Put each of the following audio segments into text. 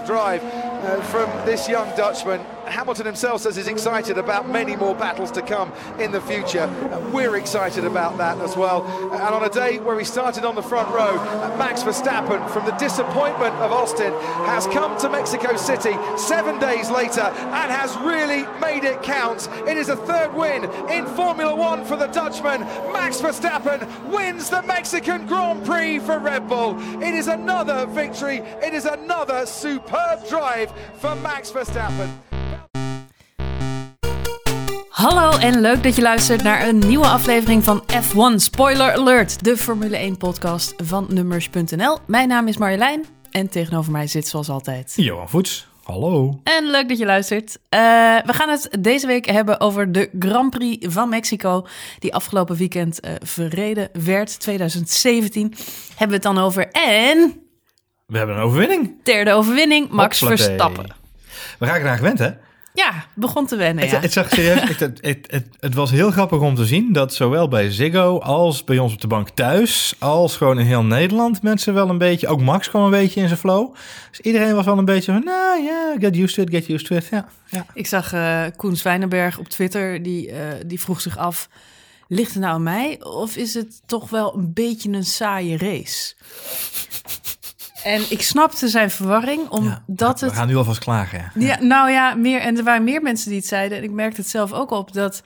drive uh, from this young Dutchman. Hamilton himself says he's excited about many more battles to come in the future. And we're excited about that as well. And on a day where he started on the front row, Max Verstappen, from the disappointment of Austin, has come to Mexico City seven days later and has really made it count. It is a third win in Formula One for the Dutchman. Max Verstappen wins the Mexican Grand Prix for Red Bull. It is another victory. It is another superb drive for Max Verstappen. Hallo en leuk dat je luistert naar een nieuwe aflevering van F1 Spoiler Alert, de Formule 1 podcast van Nummers.nl. Mijn naam is Marjolein en tegenover mij zit zoals altijd Johan Voets. Hallo. En leuk dat je luistert. Uh, we gaan het deze week hebben over de Grand Prix van Mexico, die afgelopen weekend uh, verreden werd, 2017. Hebben we het dan over. En. We hebben een overwinning. Derde overwinning, Max. Verstappen. We raken eraan gewend, hè? Ja, begon te wennen. Het, Ja. het, zag serieus, het, het, het, was heel grappig om te zien dat zowel bij Ziggo als bij ons op de bank thuis, als gewoon in heel Nederland, mensen wel een beetje, ook Max kwam een beetje in zijn flow. Dus iedereen was wel een beetje van, nou ja, get used to it, get used to it. Ja, ja. Ik zag eh Koen Zwijnenberg op Twitter, die, eh, die vroeg zich af... ligt het nou aan mij of is het toch wel een beetje een saaie race? En ik snapte zijn verwarring, omdat We het... gaan nu alvast klagen. Ja. Ja, nou ja, meer, en er waren meer mensen die het zeiden. En ik merkte het zelf ook op dat...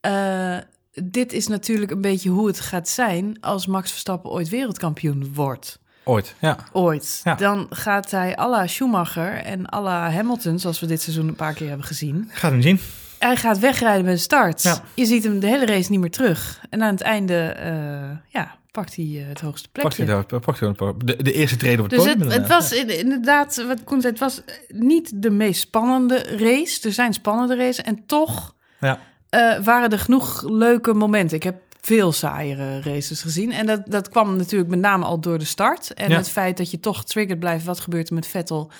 eh, dit is natuurlijk een beetje hoe het gaat zijn... als Max Verstappen ooit wereldkampioen wordt. Ooit, ja. Ooit. Ja. Dan gaat hij à la Schumacher en à la Hamilton... zoals we dit seizoen een paar keer hebben gezien... Gaat hem zien. Hij gaat wegrijden bij de start. Ja. Je ziet hem de hele race niet meer terug. En aan het einde eh, ja, pakt hij eh, het hoogste Pakt plekje. hij, daar- pakt hij de, de, de eerste trede op het Dus podium. het, was in- inderdaad, wat Koen zei, het was niet de meest spannende race. Er zijn spannende races en toch Ja. eh, waren er genoeg leuke momenten. Ik heb veel saaiere races gezien. En dat, dat kwam natuurlijk met name al door de start. En Ja. het feit dat je toch triggered blijft. Wat gebeurt er met Vettel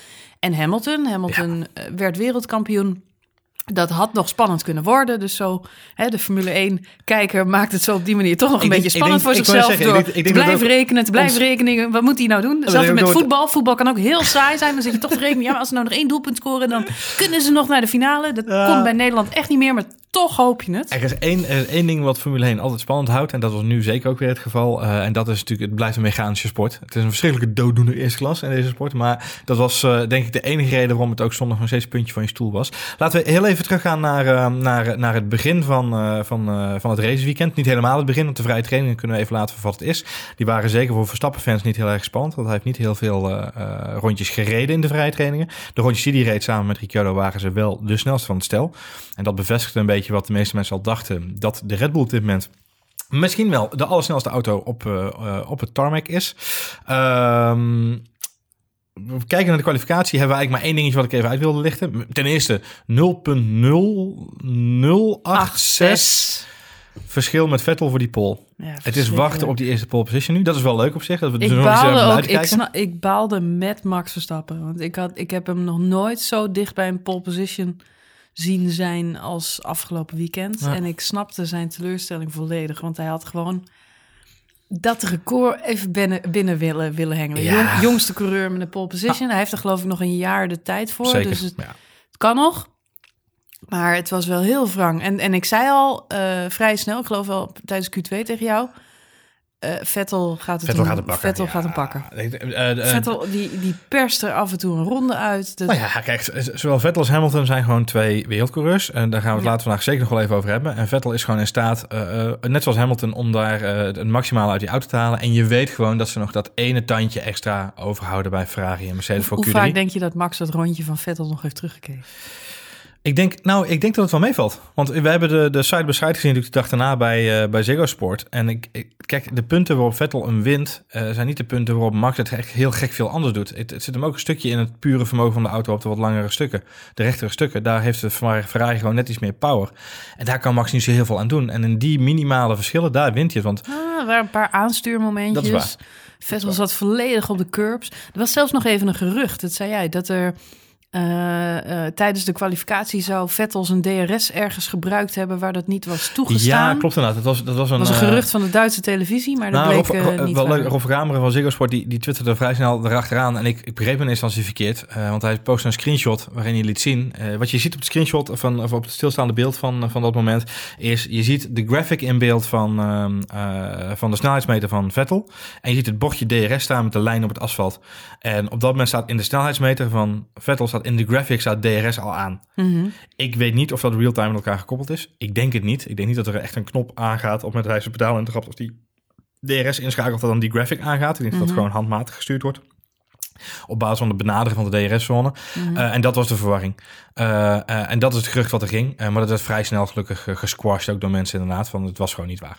en Hamilton? Hamilton eh, werd wereldkampioen. Dat had nog spannend kunnen worden. Dus zo, hè, de Formule 1-kijker maakt het zo op die manier toch nog een denk- beetje spannend denk- voor zichzelf. zeggen, ik door denk- ik te blijven rekenen, te blijven ons- rekenen. Wat moet hij nou doen? ik met voetbal. Voetbal kan ook heel saai zijn. Dan zit je toch te rekenen. Ja, maar als ze nou nog één doelpunt scoren, dan kunnen ze nog naar de finale. Dat Ja. komt bij Nederland echt niet meer. Maar toch hoop je het. Er is één, is één ding wat Formule 1 altijd spannend houdt. En dat was nu zeker ook weer het geval. Eh, en dat is natuurlijk, het blijft een mechanische sport. Het is een verschrikkelijke dooddoener eerste klas in deze sport. Maar dat was eh, denk ik de enige reden waarom het ook zondag nog steeds een puntje van je stoel was. Laten we heel even teruggaan naar, eh, naar, naar het begin van, eh, van, eh, van het raceweekend. Niet helemaal het begin, want de vrije trainingen kunnen we even laten voor wat het is. Die waren zeker voor Verstappen-fans niet heel erg spannend. Want hij heeft niet heel veel eh, eh, rondjes gereden in de vrije trainingen. De rondjes die hij reed samen met Ricciardo waren ze wel de snelste van het stel. En dat bevestigde een beetje wat de meeste mensen al dachten. Dat de Red Bull op dit moment misschien wel de allersnelste auto op, eh, eh, op het tarmac is. Ehm we kijken naar de kwalificatie. Hebben we eigenlijk maar één dingetje wat ik even uit wilde lichten. Ten eerste 0.0086 verschil met Vettel voor die pole. Ja, Het is wachten op die eerste pole position nu. Dat is wel leuk op zich. Dat we dus Ik eens baalde ook. Ik, ik baalde met Max Verstappen. Want ik, had, ik heb hem nog nooit zo dicht bij een pole position zien zijn als afgelopen weekend. Ja. En ik snapte zijn teleurstelling volledig. Want hij had gewoon dat record even binnen, binnen willen, willen hengelen. Ja. Jong- jongste coureur met een pole position. Hij heeft er geloof ik nog een jaar de tijd voor. Zeker. Dus het kan nog. Maar het was wel heel wrang. En, en ik zei al eh, vrij snel, ik geloof wel tijdens Q2 tegen jou... eh, Vettel gaat het Vettel hem- gaat hem pakken. Vettel Ja. gaat hem pakken. Eh, eh, Vettel, die, die perst er af en toe een ronde uit. Dat- Nou ja, kijk, zowel Vettel als Hamilton zijn gewoon twee wereldcoureurs. En daar gaan we het Ja. later vandaag zeker nog wel even over hebben. En Vettel is gewoon in staat, net zoals Hamilton, om daar het maximale uit die auto te halen. En je weet gewoon dat ze nog dat ene tandje extra overhouden bij Ferrari en Mercedes voor Hoe Q3. vaak denk je dat Max dat rondje van Vettel nog heeft teruggekeken? Ik denk, nou, ik denk dat het wel meevalt. Want we hebben de, de side by side gezien natuurlijk de dag daarna bij, eh, bij Ziggo Sport. En ik, ik- kijk, de punten waarop Vettel een wint, eh, zijn niet de punten waarop Max het echt heel gek veel anders doet. Het, het zit hem ook een stukje in het pure vermogen van de auto op de wat langere stukken. De rechtere stukken, daar heeft de Ferrari gewoon net iets meer power. En daar kan Max niet zo heel veel aan doen. En in die minimale verschillen, daar wint hij het. Want Ah, er waren een paar aanstuurmomentjes. Dat is Vettel zat volledig op de curbs. Er was zelfs nog even een gerucht, dat zei jij, dat er eh, eh, tijdens de kwalificatie zou Vettel zijn DRS ergens gebruikt hebben waar dat niet was toegestaan. Ja, klopt inderdaad. Dat was, dat was een, Dat was een eh, gerucht van de Duitse televisie, maar dat Nou, bleek Rob, Ro- niet wel leuk, Rolf Rameren van Ziggo Sport, die, die twitterde vrij snel erachteraan. En ik, ik begreep in eerste instantie verkeerd. want hij postte een screenshot waarin hij liet zien. wat je ziet op het screenshot van, of op het stilstaande beeld van, van dat moment. Is je ziet de graphic in beeld van, ehm, eh, van de snelheidsmeter van Vettel. En je ziet het bordje DRS staan met de lijn op het asfalt. En op dat moment staat in de snelheidsmeter van Vettel, staat in de graphic staat DRS al aan. Mhm. Ik weet niet of dat real-time met elkaar gekoppeld is. Ik denk het niet. Ik denk niet dat er echt een knop aangaat op het hij zijn pedaal in trapt. Of die DRS inschakelt, dat dan die graphic aangaat. Ik denk dat dat gewoon handmatig gestuurd wordt. Op basis van de benadering van de DRS-zone. Eh, en dat was de verwarring. Eh, eh, en dat is het gerucht wat er ging. Maar dat werd vrij snel gelukkig gesquashed ook door mensen inderdaad. Van het was gewoon niet waar.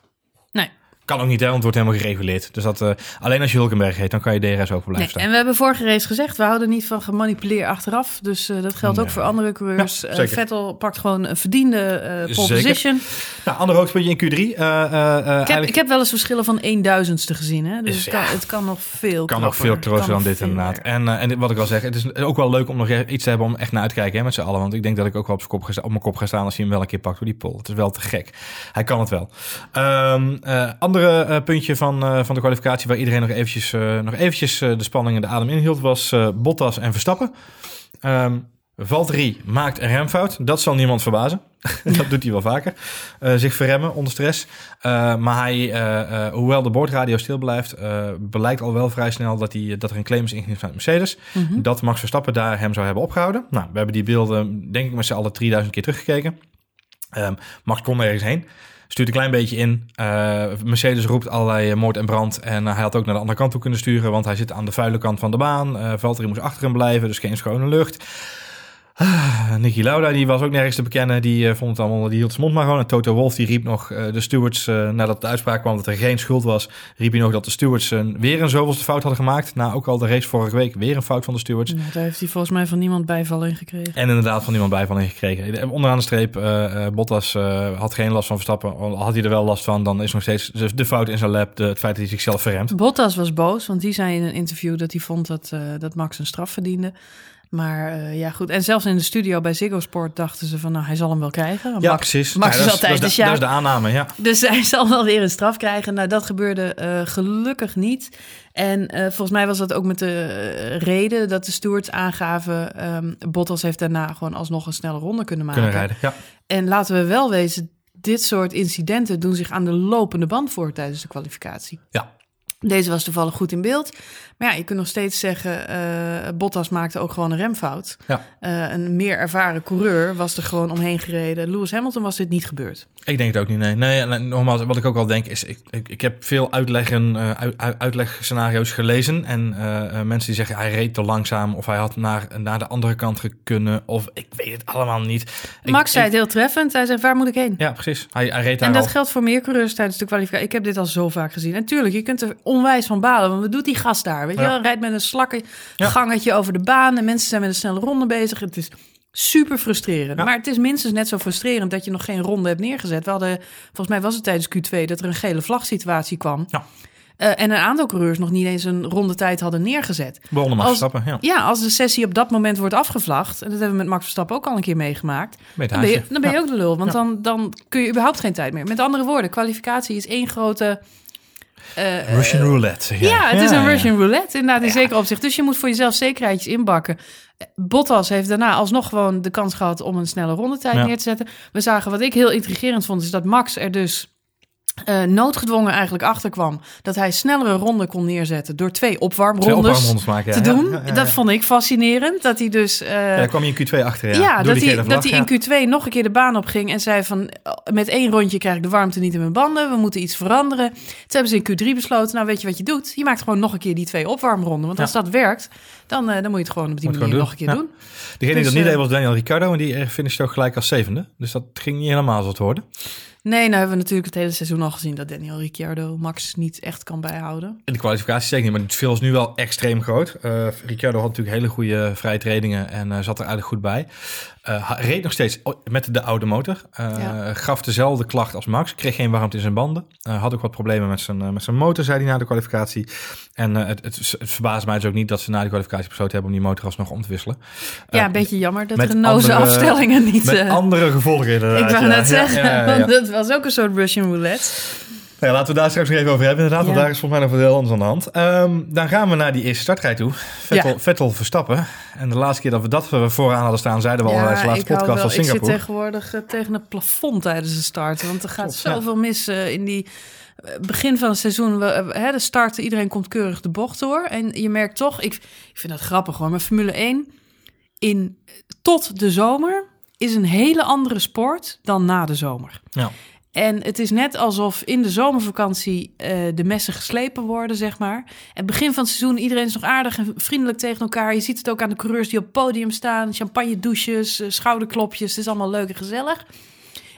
Kan ook niet, hè, want het wordt helemaal gereguleerd. Dus dat, eh, alleen als je Hulkenberg heet, dan kan je DRS ook blijven Nee, staan. en we hebben vorige race gezegd, we houden niet van gemanipuleerd achteraf. Dus eh, dat geldt ook voor andere coureurs. Ja, Eh. Vettel pakt gewoon een verdiende pole position. Nou, ander hoogtepuntje in Q3. eh, eh, eh, Ik heb, eigenlijk- ik heb wel eens verschillen van 1000ste gezien. Hè? Dus het, kan, het kan nog veel kan nog veel Kan dan dit inderdaad. En, en wat ik al zeg, het is ook wel leuk om nog e- iets te hebben om echt naar uit te kijken hè, met z'n allen. Want ik denk dat ik ook wel op, kop, gesta- op mijn kop ga staan als hij hem wel een keer pakt door die pol. Het is wel te gek. Hij kan het wel. Ehm eh, andere eh, puntje van, eh, van de kwalificatie waar iedereen nog eventjes, eh, nog eventjes de spanning en de adem inhield was Bottas en Verstappen. Ehm Valtteri maakt een remfout. Dat zal niemand verbazen. dat doet hij wel vaker. Zich verremmen onder stress. Maar hij, hoewel de boordradio stil blijft, blijkt al wel vrij snel dat, hij, dat er een claim is ingediend van Mercedes. Mhm. Dat Max Verstappen daar hem zou hebben opgehouden. Nou, we hebben die beelden, denk ik, met z'n allen 3000 keer teruggekeken. Ehm, Max kon ergens heen. Stuurt een klein beetje in. Eh, Mercedes roept allerlei eh, moord en brand. En eh, hij had ook naar de andere kant toe kunnen sturen. Want hij zit aan de vuile kant van de baan. Eh Valtteri moest achter hem blijven. Dus geen schone lucht. Ah, Nicky Lauda die was ook nergens te bekennen. Die eh, vond het allemaal, die hield zijn mond maar gewoon. En Toto Wolff die riep nog eh, de stewards, eh, nadat de uitspraak kwam dat er geen schuld was, riep hij nog dat de stewards een, weer een zoveelste fout hadden gemaakt. Na ook al de race vorige week weer een fout van de stewards. Nou, daar heeft hij volgens mij van niemand bijval in gekregen. En inderdaad van niemand bijval in gekregen. Onderaan de streep, Bottas had geen last van Verstappen. Had hij er wel last van, dan is nog steeds de, de fout in zijn lap. De, het feit dat hij zichzelf verremt. Bottas was boos, want die zei in een interview dat hij vond dat, dat Max een straf verdiende. Maar eh, ja, goed. En zelfs in de studio bij Ziggo Sport dachten ze van, nou, hij zal hem wel krijgen. Ja, Max, precies. Max Ja, is altijd dat de de, dat sjaak. is de aanname, ja. Dus hij zal wel weer een straf krijgen. Nou, dat gebeurde eh, gelukkig niet. En eh, volgens mij was dat ook met de reden dat de stewards aangaven... ehm, Bottas heeft daarna gewoon alsnog een snelle ronde kunnen maken. Kunnen rijden, ja. En laten we wel wezen, dit soort incidenten doen zich aan de lopende band voor tijdens de kwalificatie. Ja. Deze was toevallig goed in beeld. Maar ja, je kunt nog steeds zeggen, eh, Bottas maakte ook gewoon een remfout. Ja. Eh, een meer ervaren coureur was er gewoon omheen gereden. Lewis Hamilton was dit niet gebeurd. Ik denk het ook niet, nee. nee en, nogmaals, wat ik ook al denk is... Ik, ik, ik heb veel uitleggen, uit, uit- uitlegscenario's gelezen. En mensen die zeggen hij reed te langzaam... of hij had naar, naar de andere kant kunnen... of ik weet het allemaal niet. Ik- Max zei het heel treffend. Hij zei, waar moet ik heen? Ja, precies. Hij, hij reed daar En dat al. geldt voor meer coureurs tijdens de kwalificatie. Ik heb dit al zo vaak gezien. En tuurlijk, je kunt er onwijs van balen. Want wat doet die gast daar? Weet je wel, rijdt met een slakke Ja. gangetje over de baan. En mensen zijn met een snelle ronde bezig. Het is super frustrerend. Ja. Maar het is minstens net zo frustrerend dat je nog geen ronde hebt neergezet. We hadden, volgens mij was het tijdens Q2 dat er een gele vlagsituatie kwam. Ja. Eh, en een aantal coureurs nog niet eens een rondetijd hadden neergezet. Begonnen Max Verstappen, ja. Ja, als de sessie op dat moment wordt afgevlacht, en dat hebben we met Max Verstappen ook al een keer meegemaakt, dan ben je, dan ben je Ja. ook de lul. Want Ja. dan, dan kun je überhaupt geen tijd meer. Met andere woorden, kwalificatie is één grote... eh, Russian roulette, zeg jij. ja, het is een ja. Russian roulette, inderdaad, in zeker opzicht. Dus je moet voor jezelf zekerheidjes inbakken. Eh, Bottas heeft daarna alsnog gewoon de kans gehad om een snelle rondetijd Ja. neer te zetten. We zagen, wat ik heel intrigerend vond, is dat Max er dus eh, noodgedwongen eigenlijk achter kwam. Dat hij snellere ronden kon neerzetten door twee Twee opwarmrondes maken, te Ja, doen. ja, ja, Dat vond ik fascinerend. Dat hij dus... eh, Ja, daar kwam je in Q2 achter, ja. dat, hij, dat hij in Q2 nog een keer de baan op ging en zei van... "Oh, met één rondje krijg ik de warmte niet in mijn banden, we moeten iets veranderen. Toen hebben ze in Q3 besloten, nou weet je wat je doet? Je maakt gewoon nog een keer die twee opwarmronden. Want als dat werkt, dan, eh, dan moet je het gewoon op die Moet manier nog een keer doen. Degene die Dus, dat niet eh, deed was Daniel Ricciardo. En die eh, finishte ook gelijk als zevende. Dus dat ging niet helemaal zo te worden. Nee, nou hebben we natuurlijk het hele seizoen al gezien... dat Daniel Ricciardo Max niet echt kan bijhouden. In de kwalificatie zeker niet, maar het verschil is nu wel extreem groot. Eh Ricciardo had natuurlijk hele goede vrije trainingen en eh, zat er eigenlijk goed bij. Uh, reed nog steeds met de oude motor. Uh, ja. Gaf dezelfde klacht als Max. Kreeg geen warmte in zijn banden. Uh, had ook wat problemen met zijn, met zijn motor, zei hij na de kwalificatie. En het, het, het verbaast mij dus ook niet dat ze na de kwalificatie besloten hebben om die motor alsnog om te wisselen. ja, een beetje jammer dat Renault's afstellingen niet... Met andere gevolgen inderdaad. Ik wou net zeggen, want dat was ook een soort Russian roulette. Nou ja, laten we daar straks nog even over hebben. Inderdaad, want daar is volgens mij nog wat heel anders aan de hand. Um, dan gaan we naar die eerste startrij toe. Vettel, Verstappen. En de laatste keer dat we dat vooraan hadden staan, zeiden we al in de laatste podcast van Singapore. Ik zit tegenwoordig uh, tegen het plafond tijdens de start. Want er gaat zoveel mis uh, in die uh, begin van het seizoen. We, hè, de starten, iedereen komt keurig de bocht door. En je merkt toch, ik, ik vind dat grappig hoor, maar Formule 1 in, tot de zomer is een hele andere sport dan na de zomer. Ja. En het is net alsof in de zomervakantie uh, de messen geslepen worden, zeg maar. En begin van het seizoen, iedereen is nog aardig en vriendelijk tegen elkaar. Je ziet het ook aan de coureurs die op het podium staan. Champagne douches, uh, schouderklopjes, het is allemaal leuk en gezellig.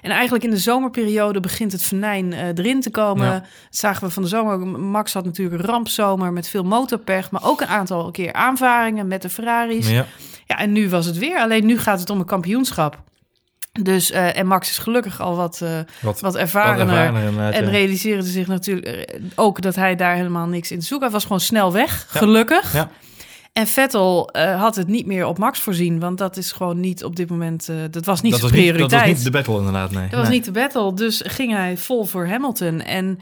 En eigenlijk in de zomerperiode begint het venijn uh, erin te komen. Ja. Dat zagen we van de zomer. Max had natuurlijk een rampzomer met veel motorpech. Maar ook een aantal keer aanvaringen met de Ferraris. Ja. ja, en nu was het weer. Alleen nu gaat het om een kampioenschap. Dus, uh, en Max is gelukkig al wat, uh, wat, wat ervarener. Wat ervarener en ja. realiseerde zich natuurlijk ook dat hij daar helemaal niks in te zoeken had. was gewoon snel weg, ja. gelukkig. Ja. En Vettel uh, had het niet meer op Max voorzien, want dat is gewoon niet op dit moment. Uh, dat was niet dat zijn was prioriteit. Niet, dat was niet de battle inderdaad, nee. Dat was niet de battle, dus ging hij vol voor Hamilton. En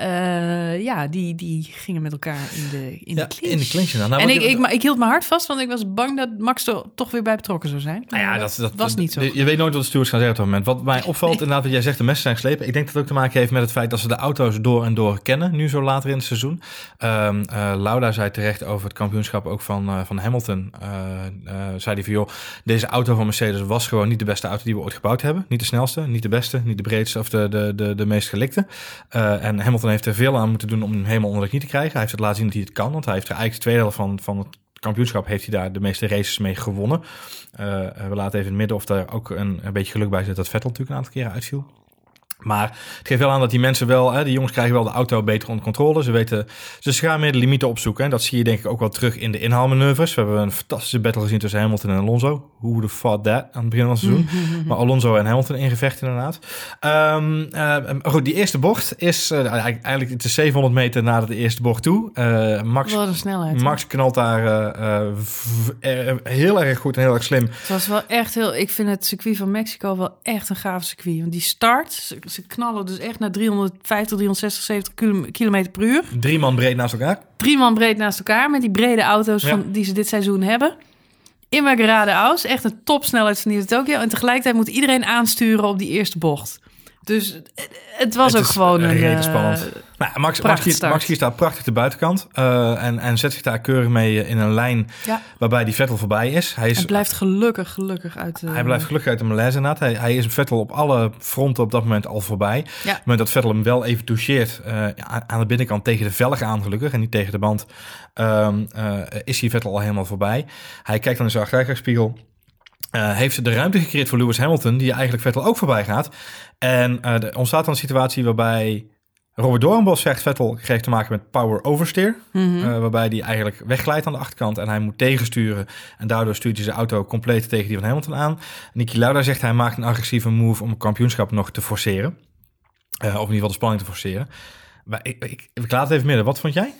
uh, ja, die, die gingen met elkaar in de, in ja, de clinch. In de clinch nou, en ik, ik, ik, ik, hield mijn hart vast, want ik was bang dat Max er toch weer bij betrokken zou zijn. Nou ja, dat, dat was niet zo. Je weet nooit wat de stewards gaan zeggen op het moment. Wat mij opvalt, inderdaad, wat jij zegt, de messen zijn geslepen. Ik denk dat het ook te maken heeft met het feit dat ze de auto's door en door kennen, nu zo later in het seizoen. Um, uh, Lauda zei terecht over het kampioenschap ook van, uh, van Hamilton. zei hij van, joh, deze auto van Mercedes was gewoon niet de beste auto die we ooit gebouwd hebben. Niet de snelste, niet de beste, niet de breedste of de, de, de, de meest gelikte. en Hamilton heeft er veel aan moeten doen om hem helemaal onder de knie te krijgen. Hij heeft het laten zien dat hij het kan, want hij heeft er eigenlijk de tweede helft van, van het kampioenschap heeft hij daar de meeste races mee gewonnen. Uh, we laten even in het midden of daar ook een, een beetje geluk bij zit dat Vettel natuurlijk een aantal keren uitviel. Maar het geeft wel aan dat die mensen wel, hè, die jongens krijgen wel de auto beter onder controle. Ze weten, ze gaan meer de limieten opzoeken. En dat zie je denk ik ook wel terug in de inhaalmanoeuvres. We hebben een fantastische battle gezien tussen Hamilton en Alonso. Hoe de fuck that aan het begin van het seizoen. maar Alonso en Hamilton in gevecht inderdaad. Um, uh, goed, die eerste bocht is uh, eigenlijk het is 700 meter na de eerste bocht toe. Uh, Max, Wat een snelheid. Max knalt daar heel erg goed en heel erg slim. Het was wel echt heel, ik vind het circuit van Mexico wel echt een gaaf circuit. Want die start, ze knallen dus echt naar 350, 360, 70 kilometer per uur. Drie man breed naast elkaar. Drie man breed naast elkaar met die brede auto's Ja. van, die ze dit seizoen hebben. Immer geradeaus, echt een topsnelheid van in Tokio. En tegelijkertijd moet iedereen aansturen op die eerste bocht. Dus het- was Het ook is gewoon een... eh, spannend. Nou, Max, Max, kiest. Max kiest daar prachtig de buitenkant. eh, en, en zet zich daar keurig mee eh, in een lijn Ja. waarbij die Vettel voorbij is. Hij, is, Hij blijft gelukkig, gelukkig uit de... hij blijft gelukkig uit de malaise. Hij, hij is Vettel op alle fronten op dat moment al voorbij. Op Ja. het moment dat Vettel hem wel even toucheert eh, aan- de binnenkant tegen de velg aan gelukkig en niet tegen de band, ehm, eh, is hij Vettel al helemaal voorbij. Hij kijkt dan in zijn achteruitkijkspiegel. eh, heeft de ruimte gecreëerd voor Lewis Hamilton, die eigenlijk Vettel ook voorbij gaat. En eh, er ontstaat dan een situatie waarbij Robert Doornbos zegt Vettel kreeg te maken met power oversteer. Mhm. eh, waarbij hij eigenlijk wegglijdt aan de achterkant en hij moet tegensturen. En daardoor stuurt hij zijn auto compleet tegen die van Hamilton aan. Niki Lauda zegt hij maakt een agressieve move om het kampioenschap nog te forceren. Eh, of in ieder geval de spanning te forceren. Maar ik, ik, ik laat het even midden. Wat vond jij?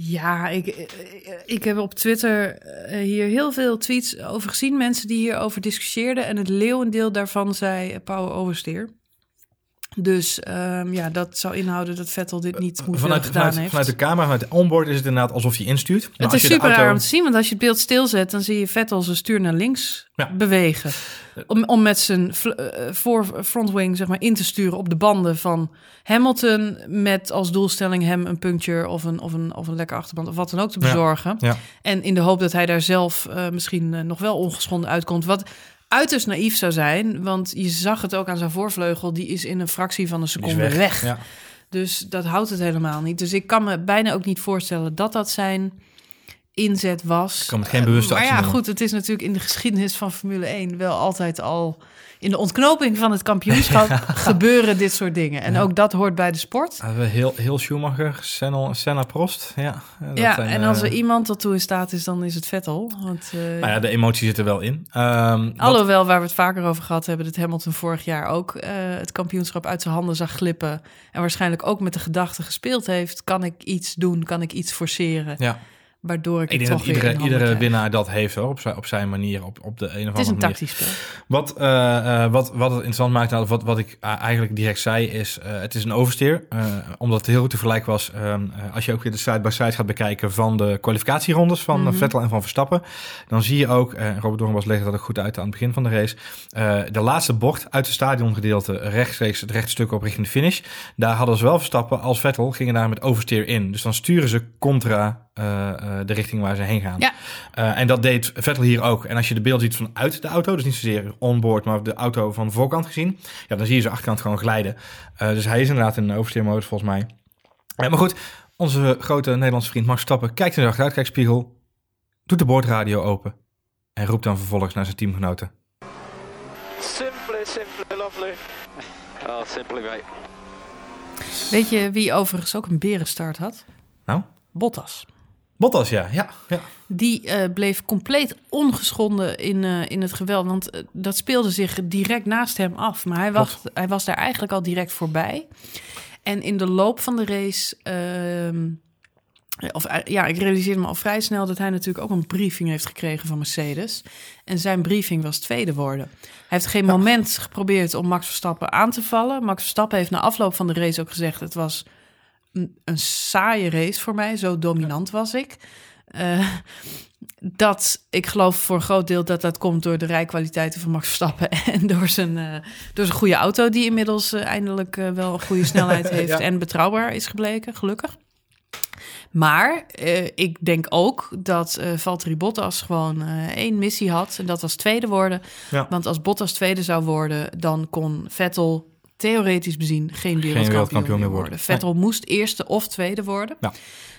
Ja, ik, ik- ik heb op Twitter eh, hier heel veel tweets over gezien. Mensen die hierover discussieerden. En het leeuwendeel daarvan zei eh, power oversteer. Dus ehm, ja, dat zou inhouden dat Vettel dit niet moet Vanuit, gedaan vanuit, heeft. vanuit de camera, vanuit de onboard is het inderdaad alsof je instuurt. Maar het als is super auto- raar om te zien, want als je het beeld stilzet, dan zie je Vettel zijn stuur naar links Ja. bewegen. Om, om met zijn eh, voor frontwing zeg maar, in te sturen op de banden van Hamilton. Met als doelstelling hem een puncture of een, of een, of een lekker achterband of wat dan ook te bezorgen. Ja. En in de hoop dat hij daar zelf eh, misschien eh, nog wel ongeschonden uitkomt. Wat uiterst naïef zou zijn, want je zag het ook aan zijn voorvleugel. Die is in een fractie van een seconde weg. Ja. Dus dat houdt het helemaal niet. Dus ik kan me bijna ook niet voorstellen dat dat zijn inzet was. Kan met geen bewuste maar actie ja, noemen. goed, het is natuurlijk in de geschiedenis van Formule 1 wel altijd al in de ontknoping van het kampioenschap gebeuren dit soort dingen. En ook dat hoort bij de sport. Hadden we heel, heel Schumacher, Senna, Senna Prost. Ja, dat ja, zijn, en als eh, er iemand dat toe in staat is, dan is het Vettel. Want, eh, Nou ja, de emotie zit er wel in. Ehm, wat- Alhoewel, waar we het vaker over gehad hebben, dat Hamilton vorig jaar ook eh, het kampioenschap uit zijn handen zag glippen. En waarschijnlijk ook met de gedachte gespeeld heeft: kan ik iets doen, kan ik iets forceren, ja, waardoor ik, ik denk toch dat iedere, iedere winnaar dat heeft hoor, op, zijn, op zijn manier, op, op de een of andere Het is een manier. tactisch spel. Wat, eh, eh, wat, wat het interessant maakt, nou, wat, wat ik eh, eigenlijk direct zei, is het is een oversteer. Omdat het heel goed te vergelijken was, um, uh, als je ook weer de side-by-side gaat bekijken van de kwalificatierondes van Mhm. mm -hmm. Vettel en van Verstappen, dan zie je ook, en Robert Doornbos legde dat ook goed uit aan het begin van de race, de laatste bocht uit het stadiongedeelte rechtstreeks het rechte stuk op richting de finish. Daar hadden zowel Verstappen als Vettel gingen daar met oversteer in. Dus dan sturen ze contra uh, uh, de richting waar ze heen gaan. Ja. Uh, en dat deed Vettel hier ook. En als je de beeld ziet vanuit de auto, dus niet zozeer onboard, maar de auto van de voorkant gezien, ja, dan zie je ze achterkant gewoon glijden. Uh, dus hij is inderdaad in een oversteermodus volgens mij. Ja, maar goed, onze grote Nederlandse vriend Max Stappen kijkt in de achteruitkijkspiegel, doet de boordradio open en roept dan vervolgens naar zijn teamgenoten. Simply, simply lovely. Oh, simply mate. Weet je wie overigens ook een berenstart had? Nou? Bottas. Bottas, ja. ja, ja. Die uh, bleef compleet ongeschonden in, uh, in het geweld. Want uh, dat speelde zich direct naast hem af. Maar hij was, hij was daar eigenlijk al direct voorbij. En in de loop van de race... Uh, of, ja, ik realiseerde me al vrij snel dat hij natuurlijk ook een briefing heeft gekregen van Mercedes. En zijn briefing was tweede worden. Hij heeft geen ja. moment geprobeerd om Max Verstappen aan te vallen. Max Verstappen heeft na afloop van de race ook gezegd... het was een, een saaie race voor mij, zo dominant was ik. Uh, dat ik geloof voor een groot deel dat dat komt door de rijkwaliteiten van Max Verstappen en door zijn, uh, door zijn goede auto, die inmiddels uh, eindelijk wel een goede snelheid heeft ja. en betrouwbaar is gebleken, gelukkig. Maar ik denk ook dat Valtteri Bottas gewoon één missie had. En dat was tweede worden. Ja. Want als Bottas tweede zou worden, dan kon Vettel theoretisch bezien geen wereldkampioen, meer worden. worden. Vettel nee. moest eerste of tweede worden. Ja.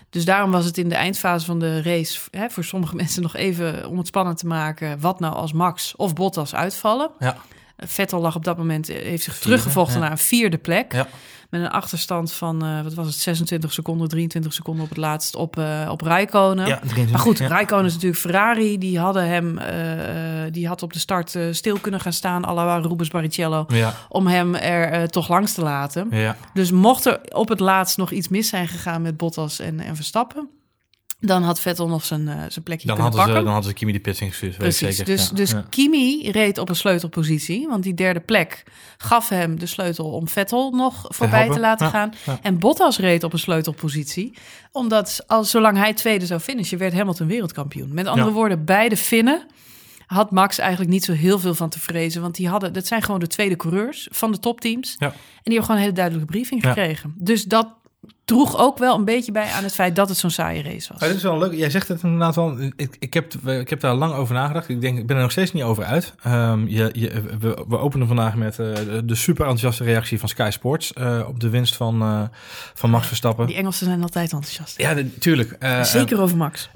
Dus daarom was het in de eindfase van de race hè, voor sommige mensen nog even om het spannend te maken. Wat nou als Max of Bottas uitvallen? Ja. Vettel lag op dat moment, heeft zich teruggevochten ja. naar een vierde plek. Ja. Met een achterstand van, uh, wat was het, 26 seconden, 23 seconden op het laatst op, uh, op Rijkonen. Ja, 23, maar goed, ja. Rijkonen is natuurlijk Ferrari. Die hadden hem, uh, die had op de start stil kunnen gaan staan, à la Rubens Barrichello, ja. om hem er toch langs te laten. Dus mocht er op het laatst nog iets mis zijn gegaan met Bottas en, en Verstappen, dan had Vettel nog zijn, uh, zijn plekje dan hadden pakken. Ze, dan hadden ze Kimi die pits ingestuurd. Precies, zeker. dus, ja. dus ja. Kimi reed op een sleutelpositie. Want die derde plek gaf hem de sleutel om Vettel nog voorbij te, te laten ja, gaan. En Bottas reed op een sleutelpositie. Omdat als, zolang hij tweede zou finishen, werd Hamilton wereldkampioen. Met andere woorden, beide Finnen had Max eigenlijk niet zo heel veel van te vrezen. Want die hadden, dat zijn gewoon de tweede coureurs van de topteams. En die hebben gewoon een hele duidelijke briefing gekregen. Dus dat droeg ook wel een beetje bij aan het feit dat het zo'n saaie race was. Ja, dit is wel leuk. Jij zegt het inderdaad wel. Ik, ik, heb, ik heb daar lang over nagedacht. Ik, denk, ik ben er nog steeds niet over uit. Um, je, je, we, we, openen vandaag met uh, de, super enthousiaste reactie van Sky Sports uh, op de winst van, uh, van Max Verstappen. Die Engelsen zijn altijd enthousiast. Ja, natuurlijk. Zeker over Max.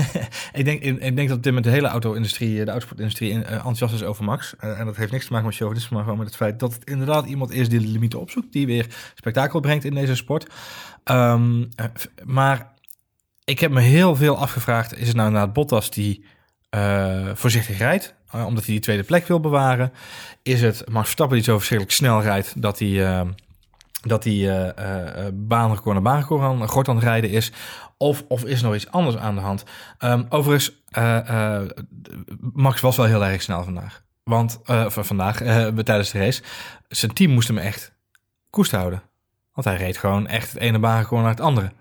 ik, denk, ik, ik, denk dat dit met de hele auto-industrie, de autosportindustrie, enthousiast is over Max. en dat heeft niks te maken met chauvinisme, maar gewoon met het feit dat het inderdaad iemand is die de limieten opzoekt, die weer spektakel brengt in deze sport. Um, maar ik heb me heel veel afgevraagd: is het nou inderdaad Bottas die uh, voorzichtig rijdt, uh, omdat hij die tweede plek wil bewaren? Is het Max Verstappen die zo verschrikkelijk snel rijdt dat hij, uh, dat hij baanrecord naar baanrecord aan, gort aan het rijden is? Of, of is er nog iets anders aan de hand? Um, overigens, Max was wel heel erg snel vandaag. Want van vandaag, tijdens de race, zijn team moest hem echt koest houden. Want hij reed gewoon echt het ene baanrecord naar het andere.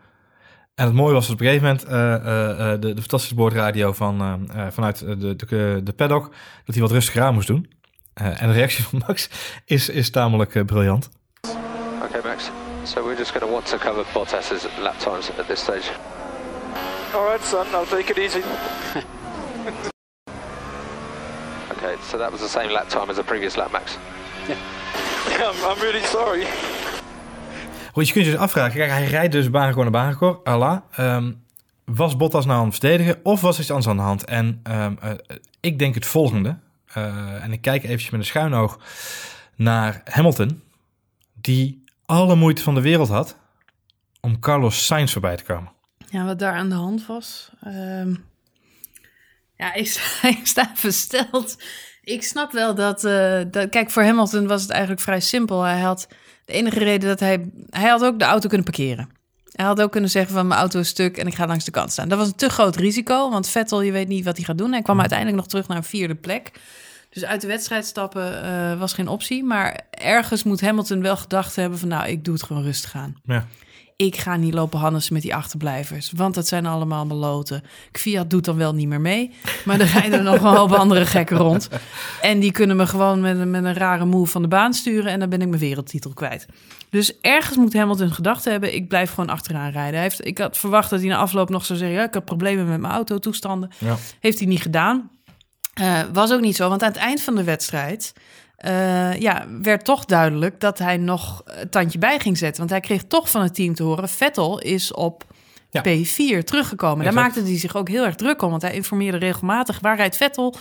En het mooie was dat op een gegeven moment uh, uh, de, de fantastische boordradio van, uh, vanuit de, de, de paddock, dat hij wat rustiger aan moest doen. en de reactie van Max is, is tamelijk briljant. Okay Max, so we're just going to want to cover Bottas's lap times at this stage. All right son, I'll take it easy. okay, so that was the same lap time as the previous lap, Max. Yeah, I'm, I'm really sorry. Goed, je kunt je dus afvragen, kijk, hij rijdt dus baanrecord naar baanrecord, Allah. Um, was Bottas nou aan het verdedigen of was er iets anders aan de hand? En ehm, eh, ik denk het volgende. Eh, en ik kijk eventjes met een schuin oog naar Hamilton, die alle moeite van de wereld had om Carlos Sainz voorbij te komen. Ja, wat daar aan de hand was. ehm, ja, ik sta, versteld. Ik snap wel dat, eh, dat. Kijk, voor Hamilton was het eigenlijk vrij simpel. Hij had de enige reden dat hij. Hij had ook de auto kunnen parkeren. Hij had ook kunnen zeggen van mijn auto is stuk en ik ga langs de kant staan. Dat was een te groot risico, want Vettel, je weet niet wat hij gaat doen. Hij kwam uiteindelijk nog terug naar een vierde plek. Dus uit de wedstrijd stappen eh, was geen optie. Maar ergens moet Hamilton wel gedacht hebben van nou, ik doe het gewoon rustig aan Ja. Ik ga niet lopen hannissen met die achterblijvers. Want dat zijn allemaal meloten. Fiat doet dan wel niet meer mee. Maar er rijden nog een hoop andere gekken rond. En die kunnen me gewoon met, een- met een rare move van de baan sturen. En dan ben ik mijn wereldtitel kwijt. Dus ergens moet Hamilton gedacht hebben... ik blijf gewoon achteraan rijden. Hij heeft, ik had verwacht dat hij na afloop nog zou zeggen... Ja, ik heb problemen met mijn autotoestanden. Ja. Heeft hij niet gedaan. Eh, was ook niet zo, want aan het eind van de wedstrijd... eh, ja, werd toch duidelijk dat hij nog tandje bij ging zetten. Want hij kreeg toch van het team te horen... Vettel is op Ja. P4 teruggekomen. Daar maakte hij zich ook heel erg druk om. Want hij informeerde regelmatig, waar rijdt Vettel?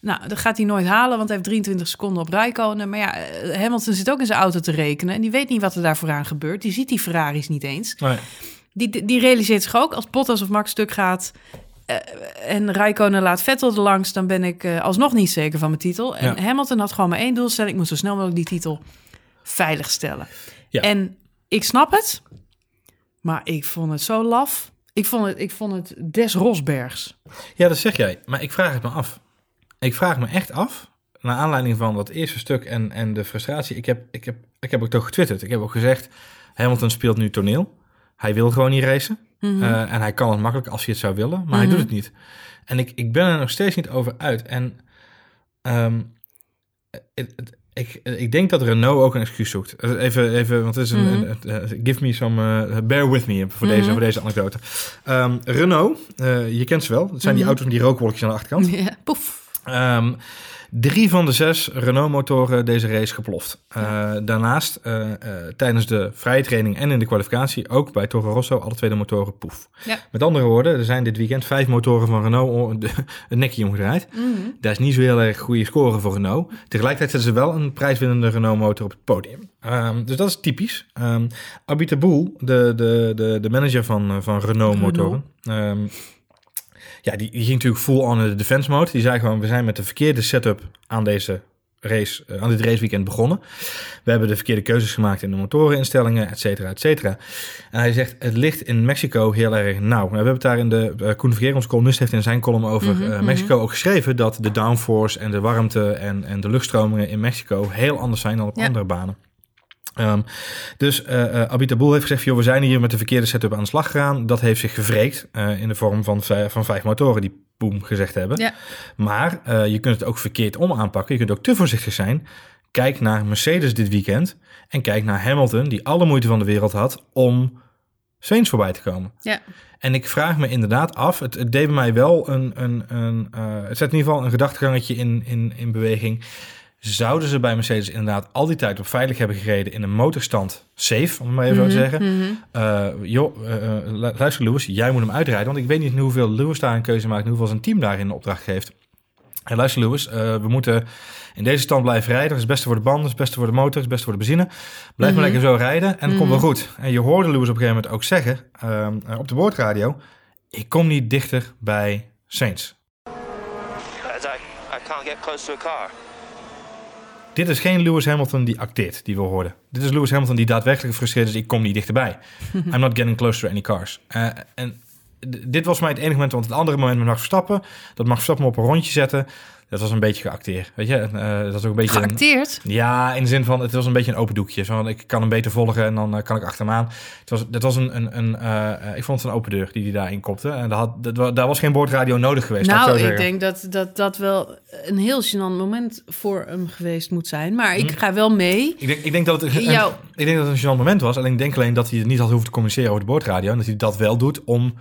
Nou, dat gaat hij nooit halen, want hij heeft 23 seconden op Rijkonen. Maar ja, eh, Hamilton zit ook in zijn auto te rekenen... en die weet niet wat er daar vooraan gebeurt. Die ziet die Ferraris niet eens. Nee. Die, die realiseert zich ook, als Bottas of Max stuk gaat... eh, en Rijkonen laat Vettel er langs... dan ben ik eh, alsnog niet zeker van mijn titel. En Ja. Hamilton had gewoon maar één doelstelling... ik moet zo snel mogelijk die titel veiligstellen. Ja. En ik snap het, maar ik vond het zo laf. Ik vond het, ik vond het des Rosbergs. Ja, dat zeg jij. Maar ik vraag het me af. Ik vraag me echt af, naar aanleiding van dat eerste stuk en, en de frustratie. Ik heb, ik, heb, ik heb ook toch getwitterd. Ik heb ook gezegd, Hamilton speelt nu toneel. Hij wil gewoon niet racen. Mhm. Eh, en hij kan het makkelijk als hij het zou willen, maar hij doet het niet. En ik, ik ben er nog steeds niet over uit. En ehm, het- het- ik, ik denk dat Renault ook een excuus zoekt. Eh, Even, even want het is een, Mhm. eh, give me some, bear with me voor, deze, Mhm. voor deze anekdote. Ehm, Renault, je kent ze wel. Dat zijn die Mhm. auto's met die rookwolkjes aan de achterkant. Ja, poef. Ehm, drie van de zes Renault-motoren deze race geploft. Eh, daarnaast, eh, eh, tijdens de vrije training en in de kwalificatie, ook bij Toro Rosso, alle twee de motoren poef. Ja. Met andere woorden, er zijn dit weekend vijf motoren van Renault een nekje omgedraaid. Mhm. Dat is niet zo heel erg goede score voor Renault. Tegelijkertijd zetten ze wel een prijswinnende Renault-motor op het podium. Ehm, dus dat is typisch. Um, Abita Boel, de, de, de, de manager van, van Renault-motoren... ehm, ja, die, die ging natuurlijk full on in de defense mode. Die zei gewoon, we zijn met de verkeerde setup aan deze race, eh, aan dit raceweekend begonnen. We hebben de verkeerde keuzes gemaakt in de motoreninstellingen, et cetera, et cetera. En hij zegt, het ligt in Mexico heel erg nauw. Nou, we hebben het daar in de, uh, Koen columnist, heeft in zijn column over Mhm, eh, mhm. Mexico ook geschreven dat de downforce en de warmte en, en de luchtstromingen in Mexico heel anders zijn dan op Ja. andere banen. Ehm, dus eh eh Abita Boel heeft gezegd, joh, we zijn hier met de verkeerde setup aan de slag gegaan. Dat heeft zich gewreekt eh, in de vorm van, vijf- van vijf motoren die boem gezegd hebben. Ja. Maar eh, je kunt het ook verkeerd om aanpakken. Je kunt ook te voorzichtig zijn. Kijk naar Mercedes dit weekend. En kijk naar Hamilton, die alle moeite van de wereld had om Sainz voorbij te komen. Ja. En ik vraag me inderdaad af, het, het deed bij mij wel een, een, een eh, het zet in ieder geval een gedachtgangetje in, in, in beweging. Zouden ze bij Mercedes inderdaad al die tijd op veilig hebben gereden in een motorstand safe, om het maar even zo te zeggen. Mhm. Eh, joh, eh, eh, lu- luister Lewis, jij moet hem uitrijden. Want ik weet niet hoeveel Lewis daar een keuze maakt en hoeveel zijn team daarin de opdracht geeft. En luister Lewis, eh, we moeten in deze stand blijven rijden. Dat is het beste voor de banden, dat is het beste voor de motor, dat is het beste voor de benzine. Blijf maar Mhm. lekker zo rijden en het komt wel goed. En je hoorde Lewis op een gegeven moment ook zeggen op de boordradio... ik kom niet dichter bij Saints. I, I can't get close to a car. Dit is geen Lewis Hamilton die acteert, die we hoorden. Dit is Lewis Hamilton die daadwerkelijk gefrustreerd is. Ik kom niet dichterbij. I'm not getting close to any cars. Eh, en dit was mij het enige moment, want het andere moment met Max Verstappen, dat Max Verstappen op een rondje zette, dat was een beetje geacteerd. Weet je, Eh, dat was ook een beetje... een- Geacteerd. ja, in de zin van, het was een beetje een open doekje. Zo, van, ik kan hem beter volgen en dan eh, kan ik achter hem aan. Het was, dat was een, een, een eh, ik vond het een open deur die hij daarin kopte. En daar, had, dat, daar was geen boordradio nodig geweest. Nou, ik denk dat, dat dat wel een heel gênant moment voor hem geweest moet zijn. Maar Hm. ik ga wel mee. Ik denk, ik denk dat het een, Jou- ik denk dat het een gênant moment was. Alleen ik denk alleen dat hij het niet had hoeven te communiceren over de boordradio. En dat hij dat wel doet om...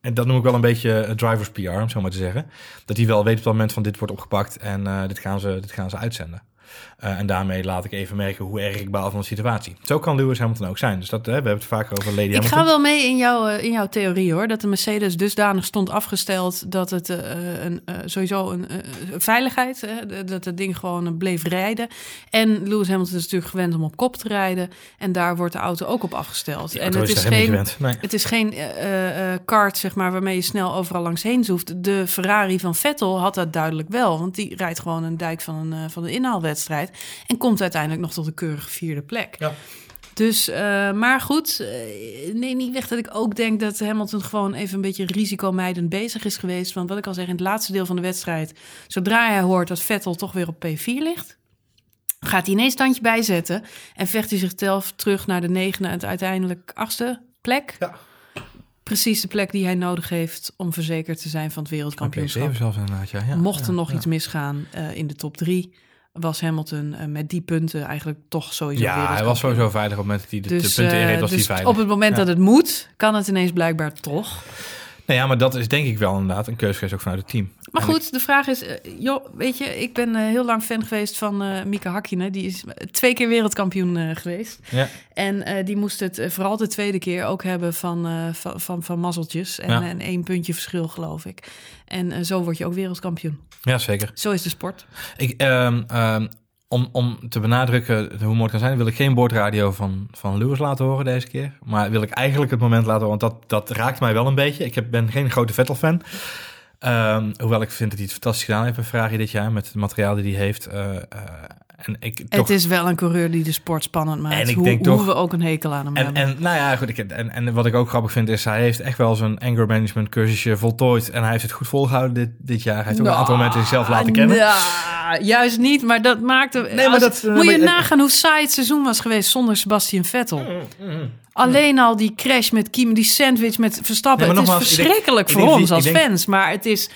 En dat noem ik wel een beetje eh, drivers PR, om zo maar te zeggen. Dat hij wel weet op dat moment van dit wordt opgepakt en eh, dit, gaan ze, dit gaan ze uitzenden. Eh, en daarmee laat ik even merken hoe erg ik baal van de situatie. Zo kan Lewis Hamilton ook zijn. Dus dat, hè, we hebben het vaker over Lady Ik Hamilton. ga wel mee in, jouw eh, in jouw theorie hoor. Dat de Mercedes dusdanig stond afgesteld dat het eh, een, eh, sowieso een eh, veiligheid, eh, dat het ding gewoon eh, bleef rijden. En Lewis Hamilton is natuurlijk gewend om op kop te rijden. En daar wordt de auto ook op afgesteld. Ja, en het is geen. Nee. Het is geen eh, eh, kart, zeg maar, waarmee je snel overal langs heen zoeft. De Ferrari van Vettel had dat duidelijk wel. Want die rijdt gewoon een dijk van een, eh, van een inhaalwedstrijd. En komt uiteindelijk nog tot een keurige vierde plek. Ja. Dus, eh, maar goed, eh, nee, niet weg dat ik ook denk dat Hamilton gewoon even een beetje risicomijdend bezig is geweest. Want wat ik al zeg, in het laatste deel van de wedstrijd, zodra hij hoort dat Vettel toch weer op P4 ligt, gaat hij ineens standje bijzetten en vecht hij zichzelf terug naar de negende en uiteindelijk achtste plek. Ja. Precies de plek die hij nodig heeft om verzekerd te zijn van het wereldkampioenschap. P7 zelfs inderdaad, ja. ja. Mocht er nog ja. iets misgaan eh, in de top drie, was Hamilton eh, met die punten eigenlijk toch sowieso Ja, hij was sowieso veilig op het moment dat hij de, Dus, de punten eh, inreed, was dus hij veilig. op het moment Ja. dat het moet, kan het ineens blijkbaar toch. Nou ja, maar dat is denk ik wel inderdaad een keuze geweest ook vanuit het team. Maar En goed, de vraag is, eh, joh, weet je, ik ben eh, heel lang fan geweest van eh Mika Hakkinen. Die is twee keer wereldkampioen geweest. Ja, En die moest het vooral de tweede keer ook hebben van, van, van, van mazzeltjes. En, Ja. en één puntje verschil, geloof ik. En zo word je ook wereldkampioen. ja, zeker. Zo is de sport. Ik, ehm, om, om te benadrukken hoe mooi het kan zijn, wil ik geen boordradio van, van Lewis laten horen deze keer. Maar wil ik eigenlijk het moment laten horen, want dat, dat raakt mij wel een beetje. Ik heb, ben geen grote Vettel-fan. Ehm, hoewel ik vind dat hij het fantastisch gedaan heeft bij Ferrari dit jaar, met het materiaal die hij heeft. eh, eh, en ik toch Het is wel een coureur die de sport spannend maakt. En ik hoe, denk hoe we ook een hekel aan hem En, hebben. en nou ja, goed. Ik, en, en wat ik ook grappig vind is, hij heeft echt wel zijn anger management cursusje voltooid. En hij heeft het goed volgehouden dit, dit jaar. Hij heeft ook een aantal momenten zichzelf laten kennen. Ja, juist niet, maar dat maakte... Nee, maar als- dat- moet je nagaan hoe saai het seizoen was geweest zonder Sebastian Vettel. Alleen al die crash met Kimi, die sandwich met Verstappen. Nee, het is denk- verschrikkelijk ik voor denk- ons als denk- fans, maar het is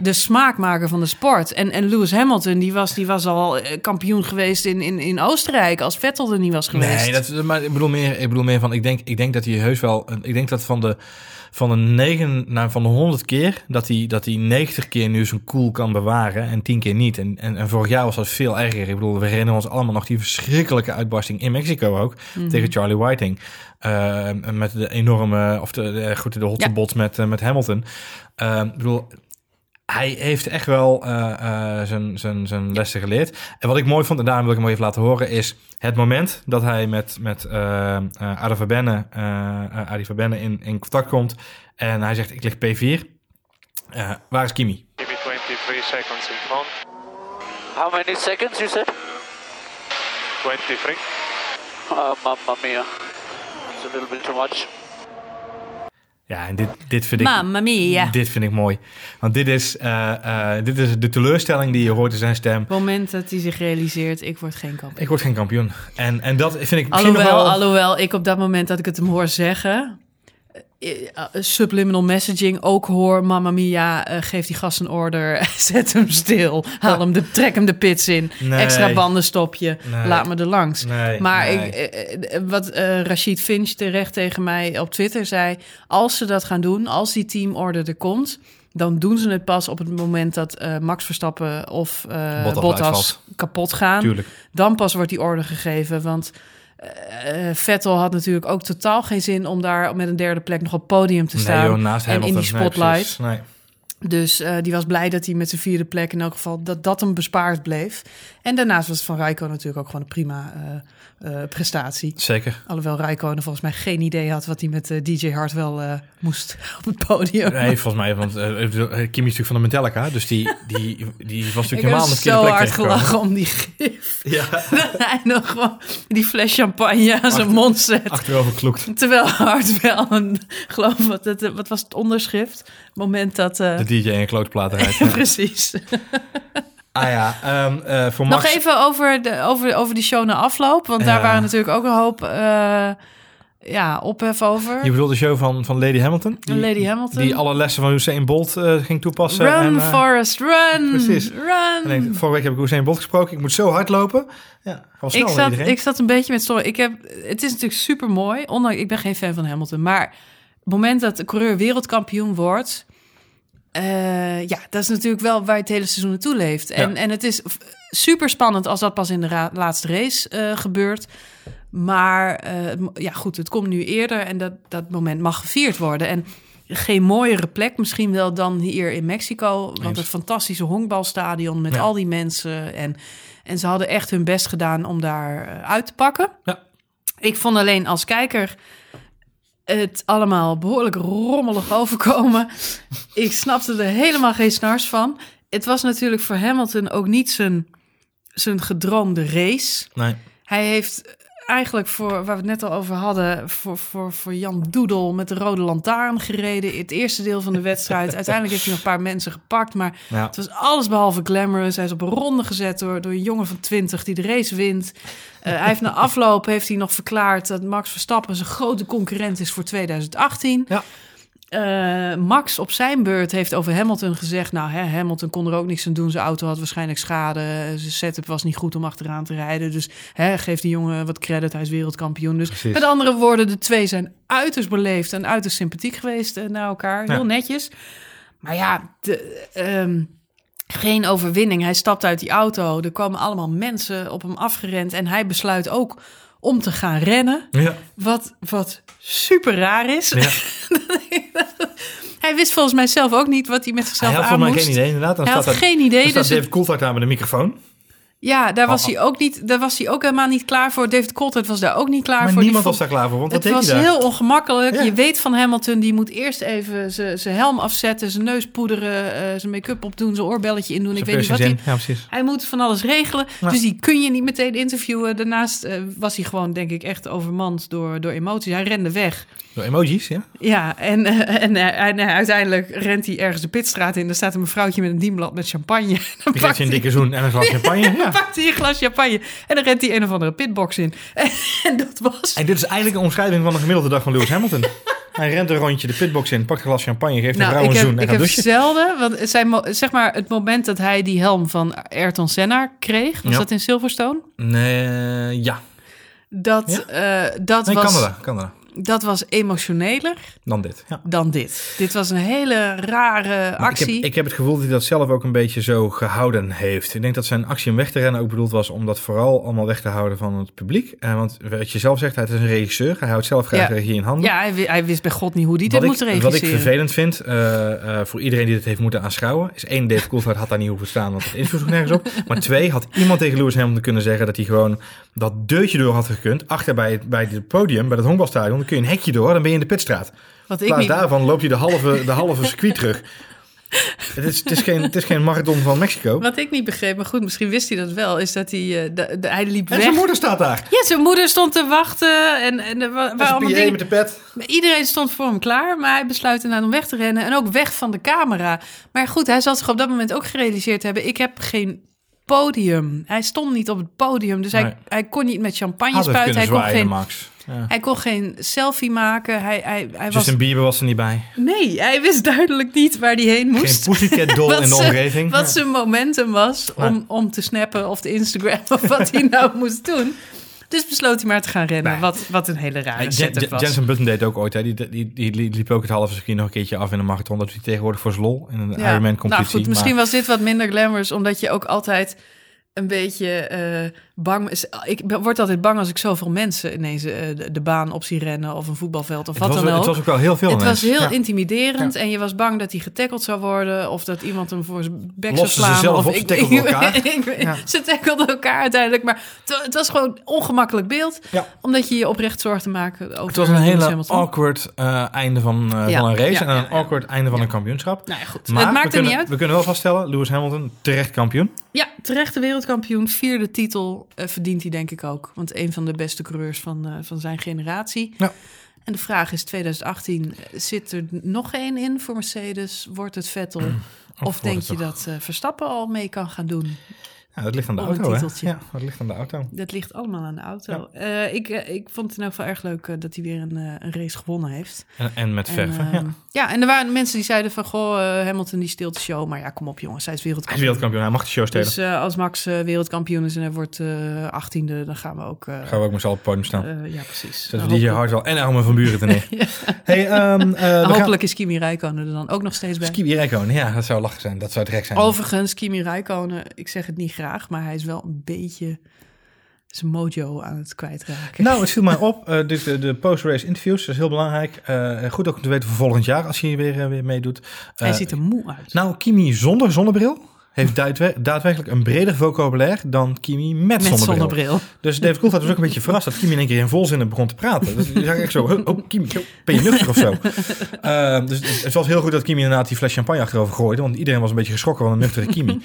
de smaakmaker van de sport. En, en Lewis Hamilton, die was, die was al eh, kampioen geweest in, in, in Oostenrijk als Vettel er niet was geweest. Nee, dat, maar ik bedoel meer, ik bedoel meer van, ik denk, ik denk dat hij heus wel, een- ik denk dat van de, van de negen, nou, van de honderd keer, dat hij, dat hij 90 keer nu zijn cool kan bewaren en 10 keer niet. En, en, en vorig jaar was dat veel erger. Ik bedoel, we herinneren ons allemaal nog die verschrikkelijke uitbarsting in Mexico ook, Mhm. tegen Charlie Whiting. Eh, met de enorme, of de, de, goed, de met, eh, met Hamilton. Eh, ik bedoel, hij heeft echt wel eh, eh, zijn, zijn, zijn lessen geleerd. En wat ik mooi vond, en daarom wil ik hem even laten horen, is het moment dat hij met, met eh eh, Adi Verbenne, Adi Verbenne in, in contact komt. En hij zegt, ik lig P4. Eh, waar is Kimi? Give me 23 seconds in front. How many seconds you said? 23. Oh, mamma mia. It's a little bit too much. Ja, en dit, dit vind ik... Mamma mia. Dit vind ik mooi. Want dit is, eh, eh, dit is de teleurstelling die je hoort in zijn stem. Het moment dat hij zich realiseert, ik word geen kampioen. Ik word geen kampioen. En, en dat vind ik misschien nog Alhoewel, wel... alhoewel ik op dat moment dat ik het hem hoor zeggen... eh, eh, subliminal messaging ook hoor... Mamma mia, eh, geef die gast een order. Zet hem stil. Haal hem de, trek hem de pits in. Nee. Extra bandenstopje. Nee. Laat me er langs. Nee, maar. Ik, wat eh Rashid Finch terecht tegen mij op Twitter zei... als ze dat gaan doen, als die teamorder er komt... dan doen ze het pas op het moment dat Max Verstappen of Bottas Bottas, kapot gaan Tuurlijk. dan pas wordt die order gegeven. Want eh, Vettel had natuurlijk ook totaal geen zin om daar met een derde plek nog op podium te staan. Nee, joh, naast en in die spotlight. Nee. dus eh, die was blij dat hij met zijn vierde plek in elk geval dat dat hem bespaard bleef. En daarnaast was het van Rijko natuurlijk ook gewoon een prima eh, eh, prestatie. Zeker. Alhoewel Rijkonen volgens mij geen idee had wat hij met eh, DJ Hart wel moest op het podium. Nee, volgens mij, want ik Kimi is natuurlijk van de Metallica, dus die, die, die was natuurlijk ik helemaal heb aan de verkeerde zo plek hard gelachen om die gif. Ja, Dat hij nog gewoon die fles champagne aan zijn mond zet. achterover. Terwijl Hart wel een, geloof wat, het, wat was het onderschrift? Het moment dat... De DJ en klootplaten rijdt. precies. Ah ja, ehm, eh, voor Max... Nog even over, de, over, over die show na afloop. Want daar waren natuurlijk ook een hoop uh, ja, ophef over. Je bedoelt de show van, van Lady Hamilton? Die, Lady Hamilton. Die alle lessen van Usain Bolt uh, ging toepassen. Run, en, uh, Forrest, run! Precies. Run! En ik, vorige week heb ik Usain Bolt gesproken. Ik moet zo hard lopen. Ja, gewoon snel ik zat, iedereen. ik zat een beetje met story. Ik heb, het is natuurlijk super mooi. Ondanks, ik ben geen fan van Hamilton. Maar het moment dat de coureur wereldkampioen wordt... Eh, ja, dat is natuurlijk wel waar het hele seizoen naartoe leeft. En, Ja. en het is super spannend als dat pas in de ra- laatste race eh, gebeurt. Maar eh, ja, goed, het komt nu eerder en dat, dat moment mag gevierd worden. En geen mooiere plek misschien wel dan hier in Mexico. Want Eens. het fantastische honkbalstadion met Ja. al die mensen. En, en ze hadden echt hun best gedaan om daar uit te pakken. Ja. Ik vond alleen als kijker het allemaal behoorlijk rommelig overkomen. Ik snapte er helemaal geen snars van. Het was natuurlijk voor Hamilton ook niet zijn, zijn gedroomde race. Nee. Hij heeft eigenlijk voor, waar we het net al over hadden, voor, voor, voor Jan Doedel met de rode lantaarn gereden. In het eerste deel van de wedstrijd. Uiteindelijk heeft hij nog een paar mensen gepakt, maar Ja. het was alles behalve glamorous. Hij is op een ronde gezet door, door een jongen van 20 die de race wint. Eh, hij heeft na afloop heeft hij nog verklaard dat Max Verstappen zijn grote concurrent is voor 2018. Ja. Eh, Max op zijn beurt heeft over Hamilton gezegd... nou, hè, Hamilton kon er ook niks aan doen. Zijn auto had waarschijnlijk schade. Zijn setup was niet goed om achteraan te rijden. Dus hè, geef die jongen wat credit. Hij is wereldkampioen. Dus Precies. met andere woorden, de twee zijn uiterst beleefd... en uiterst sympathiek geweest eh, naar elkaar. Heel Ja. netjes. Maar ja, de, ehm, geen overwinning. Hij stapt uit die auto. Er komen allemaal mensen op hem afgerend. En hij besluit ook om te gaan rennen. Ja. Wat, wat super raar is. Ja. Hij wist volgens mij zelf ook niet wat hij met Hij zichzelf had aan volgens mij moest. geen idee inderdaad. Dan Hij had daar- geen idee. dan staat Dus David Coulthard daar met een microfoon. ja, daar was, Oh, hij ook niet, daar was hij ook helemaal niet klaar voor. David Coulthard was daar ook niet klaar Maar voor. niemand was daar klaar voor. Want het deed was hij heel ongemakkelijk. Ja. Je weet van Hamilton, die moet eerst even zijn helm afzetten, zijn neus poederen, eh, zijn make-up opdoen, zijn oorbelletje indoen. Ik Zijn weet niet wat hij... in. Ja, precies. Hij moet van alles regelen, Ja. dus die kun je niet meteen interviewen. Daarnaast eh, was hij gewoon, denk ik, echt overmand door, door emoties. Hij rende weg. Door emojis, ja. Ja, en, eh, en, eh, en eh, uiteindelijk rent hij ergens de pitstraat in. Daar staat een mevrouwtje met een dienblad met champagne. Dan Die geeft je een hij, dikke zoen en een glas champagne. Ja. pakt hij een glas champagne en dan rent hij een of andere pitbox in. En, dat was... En dit is eigenlijk een omschrijving van een gemiddelde dag van Lewis Hamilton. Hij rent een rondje de pitbox in, pakt een glas champagne, geeft een vrouw Nou, ik een heb, zoen en ik gaat heb douchen. zelden, want het zijn, zeg maar het moment dat hij die helm van Ayrton Senna kreeg, was Ja. dat in Silverstone? Nee, ja. Dat, eh, dat, Nee, was, Canada, Canada. Dat was emotioneler Dan dit. Ja. dan dit. Dit was een hele rare Maar ik, actie. heb, ik heb het gevoel dat hij dat zelf ook een beetje zo gehouden heeft. Ik denk dat zijn actie om weg te rennen ook bedoeld was om dat vooral allemaal weg te houden van het publiek. Eh, want wat je zelf zegt, hij is een regisseur. Hij houdt zelf graag Ja. regie in handen. Ja, hij, hij wist bij God niet hoe hij dit wat, moest ik, regisseren. wat ik vervelend vind eh, eh, voor iedereen die dit heeft moeten aanschouwen, is één, Dave Coulthard had daar niet hoeven staan, want het sloeg nergens op. Maar twee, had iemand tegen Lewis Hamilton kunnen zeggen dat hij gewoon dat deurtje door had gekund, achter bij het, bij het podium, bij het honkbalstadion, kun je een hekje door, dan ben je in de pitstraat. Wat In ik plaats niet, daarvan loop je de halve, de halve circuit terug. Het is, het, is geen, het is geen marathon van Mexico. wat ik niet begreep, maar goed, misschien wist hij dat wel, is dat hij, eh, de, de, hij liep En weg. zijn moeder staat daar. Ja, zijn moeder stond te wachten en, en er waren allemaal dingen. met de pet. Iedereen stond voor hem klaar, maar hij besluit inderdaad om weg te rennen en ook weg van de camera. Maar goed, hij zal zich op dat moment ook gerealiseerd hebben: ik heb geen podium. Hij stond niet op het podium, dus Nee. hij, hij kon niet met champagne spuiten. Hij kon, zwaaien, geen, Max. Ja. hij kon geen selfie maken. Hij, hij, hij was, Bieber was er niet bij. nee, hij wist duidelijk niet waar hij heen Geen moest. pussycat doll Wat in de omgeving. Wat zijn momentum was om, om te snappen of te Instagram of wat hij nou moest doen. Dus besloot hij maar te gaan rennen, Nee. wat, wat een hele rare setup was. Jensen Button deed ook ooit. Hè. Die, die, die, die liep ook het halve circuit nog een keertje af in een marathon. Dat hij tegenwoordig voor zijn lol in een Ja. Ironman competitie. Nou goed, misschien maar, was dit wat minder glamorous, omdat je ook altijd een beetje eh, bang... Ik ben- word altijd bang als ik zoveel mensen ineens eh, de, de baan op zie rennen... of een voetbalveld of het, wat was, dan ook. het was ook wel heel veel Het was heel Ja. intimiderend en je was bang dat hij getackled zou worden... of dat iemand hem voor zijn bek zou Losten ze slaan. zelf of op, ze tackelden elkaar. ik weet- Ja. Ze tackelden elkaar uiteindelijk, maar het, het was gewoon een ongemakkelijk beeld... Ja. omdat je je oprecht zorgen maakte over Het was een hele awkward eh, einde van, Ja, van een race ja, en een ja, ja. awkward einde van een kampioenschap. Nou ja, goed. Maar het maakt we er kunnen, niet uit. We kunnen wel vaststellen, Lewis Hamilton terecht kampioen. Ja, terechte wereldkampioen. Vierde titel verdient hij denk ik ook. Want een van de beste coureurs van, eh, van zijn generatie. Ja. En de vraag is 2018, eh, zit er nog één in voor Mercedes? Wordt het Vettel? Of, wordt denk je dat eh, Verstappen al mee kan gaan doen? Ja, dat ligt aan de auto, hè? Ja, dat ligt aan de auto. Dat ligt allemaal aan de auto. Eh, ik, eh, ik vond het in elk geval erg leuk eh, dat hij weer een, een race gewonnen heeft. En, en met En, verven, ja. ja, en er waren mensen die zeiden van... Goh, Hamilton die steelt de show. Maar ja, kom op jongens, hij is Hij is wereldkampioen. wereldkampioen, hij mag de show stelen. Dus als Max wereldkampioen is en hij wordt eh achttiende... dan gaan we ook... Gaan we ook met z'n allen op het podium staan. ja, precies. Zetten Dan we DJ hopelijk- Hardwell en Armin van Buren neer. hey, ehm, eh, gaan- Hopelijk is Kimi Räikkönen er dan ook nog steeds bij. Kimi Räikkönen, ja, dat zou lachen zijn. Dat zou direct zijn. Overigens, Kimi Räikkönen, ik zeg het niet graag... maar hij is wel een beetje zijn mojo aan het kwijtraken. Nou, het viel mij op. eh, dus de, de post-race interviews, dat is heel belangrijk. Eh, goed ook om te weten voor volgend jaar, als hij weer, eh, weer meedoet. hij Eh, ziet er moe uit. Nou, Kimi zonder zonnebril heeft daadwer- daadwerkelijk een breder vocabulaire dan Kimi met, Met zonnebril. zonnebril. Dus David Coulthard was ook een beetje verrast dat Kimi in één keer in volzinnen begon te praten. Dus je zag echt zo, oh, Kimi, ben je nuchter of zo? Eh, dus het- was heel goed dat Kimi inderdaad die fles champagne achterover gooide, want iedereen was een beetje geschrokken van een nuchtere Kimi.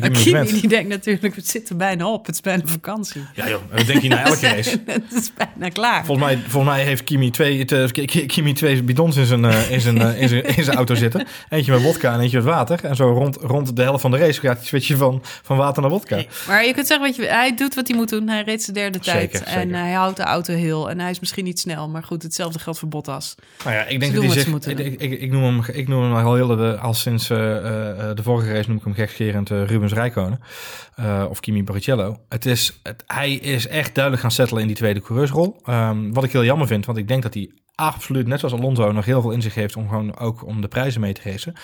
Niet Kimi die denkt natuurlijk, het zit er bijna op. Het is bijna vakantie. Ja joh, dat denk je na elke race. het is bijna klaar. Volgens mij, volgens mij heeft Kimi twee, te- Ki- Kimi twee bidons in zijn, eh, in, zijn, eh, in, zijn, in zijn auto zitten. Eentje met wodka en eentje met water. En zo rond, rond de helft van de race gaat hij switchen van, van water naar wodka. Nee, Maar je kunt zeggen, weet je, hij doet wat hij moet doen. Hij reed zijn derde tijd. Zeker, En zeker. hij houdt de auto heel. En hij is misschien niet snel. Maar goed, hetzelfde geldt voor Bottas. Nou ja, ik denk dat hij wat zich... Ik, ik, ik, noem hem, ik noem hem al heel de, al sinds eh, eh, de vorige race noem ik hem gekscherend eh, Rubens Rijkonen. Eh, of Kimi Barrichello. Het is, het, hij is echt duidelijk gaan settelen in die tweede coureursrol. Ehm, wat ik heel jammer vind, want ik denk dat hij absoluut, net zoals Alonso, nog heel veel in zich heeft om gewoon ook om de prijzen mee te racen.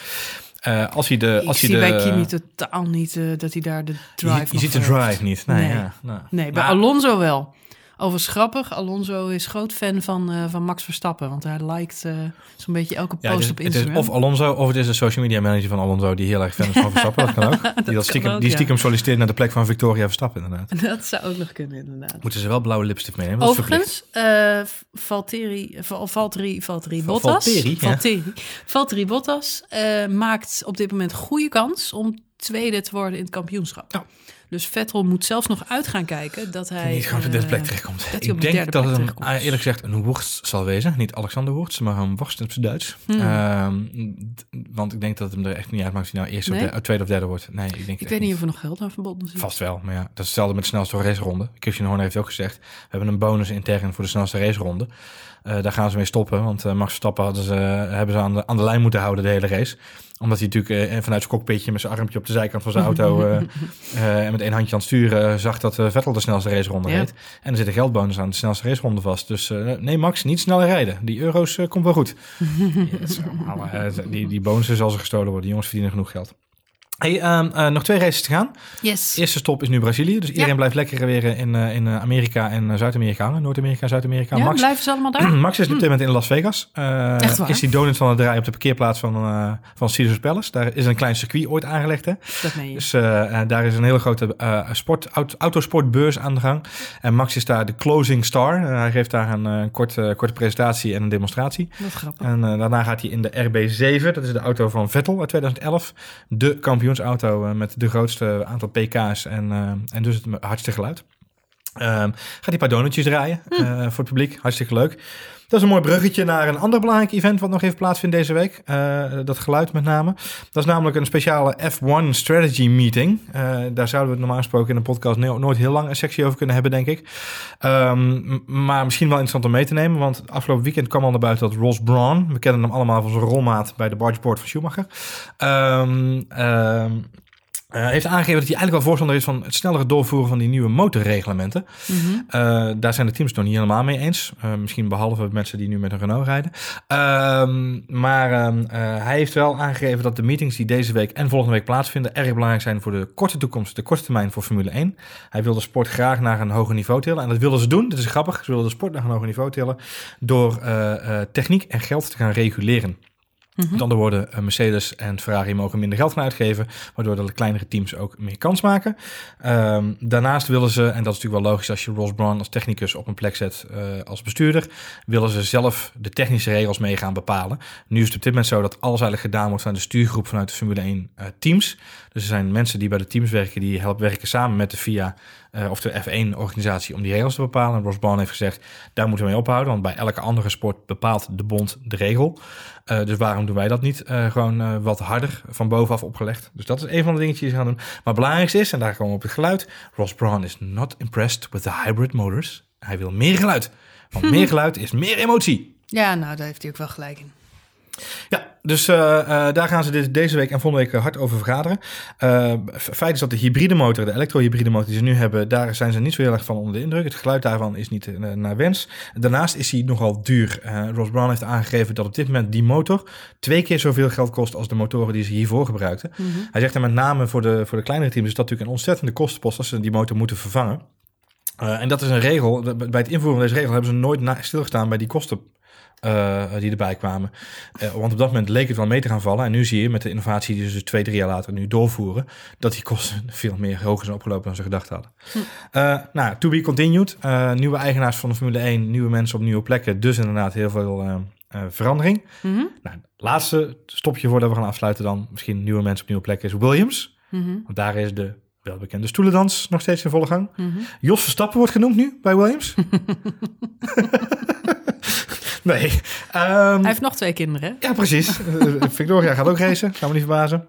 Eh, als hij de... ik als zie hij de, bij Kimi totaal niet eh, dat hij daar de Je, drive je nog ziet de heeft. drive niet. Nee, Nee. Ja, nou. Nee, bij Maar- Alonso wel. Overigens grappig, Alonso is groot fan van, eh, van Max Verstappen. Want hij liked eh, zo'n beetje elke post op is, is Instagram. of Alonso of het is de social media manager van Alonso die heel erg fan is van Verstappen. Dat kan ook. die, dat stiekem, ook, die stiekem solliciteert naar de plek van Victoria Verstappen inderdaad. Dat zou ook nog kunnen, inderdaad. Moeten ze wel blauwe is verplicht. Overigens, eh Valtteri, Val- Valtteri, Valtteri Val- Bottas, Valtteri, ja. Valtteri, Valtteri Bottas maakt op dit moment goede kans om tweede te worden in het kampioenschap. Ja. Dus Vettel moet zelfs nog uit gaan kijken dat hij... niet gewoon op de eh, derde plek terechtkomt. dat hij op Ik de denk dat het een, terechtkomt. eerlijk gezegd een worst zal wezen. Niet Alexander Worst, maar een worst op zijn Duits. Hmm. Ehm, want ik denk dat het hem er echt niet uitmaakt of hij nou eerst of de- tweede of derde wordt. Nee, ik denk het Ik weet niet of er nog geld aan verbonden is. Vast wel, maar ja, dat is hetzelfde met de snelste raceronde. Christian Horner heeft ook gezegd, we hebben een bonus intern voor de snelste raceronde. Eh daar gaan ze mee stoppen, want eh, Max Verstappen hadden ze, hebben ze aan de, aan de lijn moeten houden de hele race. Omdat hij natuurlijk eh, vanuit zijn cockpitje met zijn armpje op de zijkant van zijn auto eh, eh, en met één handje aan het sturen eh, zag dat eh, Vettel de snelste raceronde Ja. reed. En er zit een geldbonus aan de snelste raceronde vast. Dus eh, nee Max, niet sneller rijden. Die euro's komt wel goed. Allemaal, eh, die, die bonussen zal ze gestolen worden. Die jongens verdienen genoeg geld. Hey, ehm, eh, nog twee races te gaan. Yes. Eerste stop is nu Brazilië. Dus iedereen Ja. blijft lekker weer in, eh, in eh, Amerika en Zuid-Amerika hangen. Noord-Amerika, Zuid-Amerika. ja, Max, blijven ze allemaal daar? Max is op dit moment in Las Vegas. Echt waar? Is die donut van het draaien op de parkeerplaats van, van Caesars Palace. Daar is een klein circuit ooit aangelegd. Hè? Dat meen je. Dus daar is een hele grote sport, aut- autosportbeurs aan de gang. En Max is daar de closing star. Hij geeft daar een korte, korte presentatie en een demonstratie. Wat grappig. En daarna gaat hij in de RB7, dat is de auto van Vettel uit 2011. De kampioensauto eh, met de grootste aantal pk's en, eh, en dus het hardste geluid. Ehm, gaat een paar donutjes draaien eh, voor het publiek. Hartstikke leuk. Dat is een mooi bruggetje naar een ander belangrijk event wat nog even plaatsvindt deze week. Eh, dat geluid met name. Dat is namelijk een speciale F1 Strategy Meeting. Eh, daar zouden we normaal gesproken in een podcast no- nooit heel lang een sectie over kunnen hebben, denk ik. Ehm, maar misschien wel interessant om mee te nemen. Want afgelopen weekend kwam al naar buiten dat Ross Brawn... we kennen hem allemaal van zijn rolmaat bij de bargeboard van Schumacher... Ehm, ehm, eh, heeft aangegeven dat hij eigenlijk wel voorstander is van het snellere doorvoeren van die nieuwe motorreglementen. Mhm. Eh, daar zijn de teams het nog niet helemaal mee eens. Eh, misschien behalve mensen die nu met een Renault rijden. Ehm, maar ehm, eh, hij heeft wel aangegeven dat de meetings die deze week en volgende week plaatsvinden erg belangrijk zijn voor de korte toekomst, de korte termijn voor Formule 1. Hij wil de sport graag naar een hoger niveau tillen. En dat willen ze doen. Dit is grappig. Ze willen de sport naar een hoger niveau tillen door techniek en geld te gaan reguleren. Mhm. Dan worden eh, Mercedes en Ferrari mogen minder geld gaan uitgeven, waardoor de kleinere teams ook meer kans maken. Ehm, daarnaast willen ze, en dat is natuurlijk wel logisch als je Ross Brawn als technicus op een plek zet eh, als bestuurder, willen ze zelf de technische regels mee gaan bepalen. Nu is het op dit moment zo dat alles eigenlijk gedaan wordt van de stuurgroep vanuit de Formule 1 eh, teams. Dus er zijn mensen die bij de teams werken, die helpen werken samen met de FIA eh, of de F1-organisatie om die regels te bepalen. En Ross Brawn heeft gezegd, daar moeten we mee ophouden, want bij elke andere sport bepaalt de bond de regel. Eh, dus waarom doen wij dat niet eh, gewoon wat harder van bovenaf opgelegd? Dus dat is een van de dingetjes die ze gaan doen. Maar het belangrijkste is, en daar komen we op het geluid, Ross Brawn is not impressed with the hybrid motors. Hij wil meer geluid. Want meer geluid is meer emotie. Ja, nou, daar heeft hij ook wel gelijk in. Ja, dus eh, eh, daar gaan ze dit, deze week en volgende week eh, hard over vergaderen. F- feit is dat de hybride motor, de elektrohybride motor die ze nu hebben, daar zijn ze niet zo heel erg van onder de indruk. Het geluid daarvan is niet naar wens. Daarnaast is hij nogal duur. Ross Brown heeft aangegeven dat op dit moment die motor twee keer zoveel geld kost als de motoren die ze hiervoor gebruikten. Hij zegt er met name voor de, voor de kleinere teams is dat natuurlijk een ontzettende kostenpost als ze die motor moeten vervangen. En dat is een regel. Bij het invoeren van deze regel hebben ze nooit stilgestaan bij die kosten eh, die erbij kwamen. Eh, want op dat moment leek het wel mee te gaan vallen. En nu zie je met de innovatie die ze dus twee, drie jaar later nu doorvoeren, dat die kosten veel meer hoger zijn opgelopen dan ze gedacht hadden. Eh, nou, to be continued. Nieuwe eigenaars van de Formule 1, nieuwe mensen op nieuwe plekken. Dus inderdaad heel veel verandering. Mhm. Nou, laatste stopje voordat we gaan afsluiten dan. Misschien nieuwe mensen op nieuwe plekken is Williams. Mhm. Want daar is de welbekende stoelendans nog steeds in volle gang. Mhm. Jos Verstappen wordt genoemd nu bij Williams. nee. ehm, Hij heeft nog twee kinderen, hè? ja, precies. Eh, Victoria gaat ook racen, zou me niet verbazen.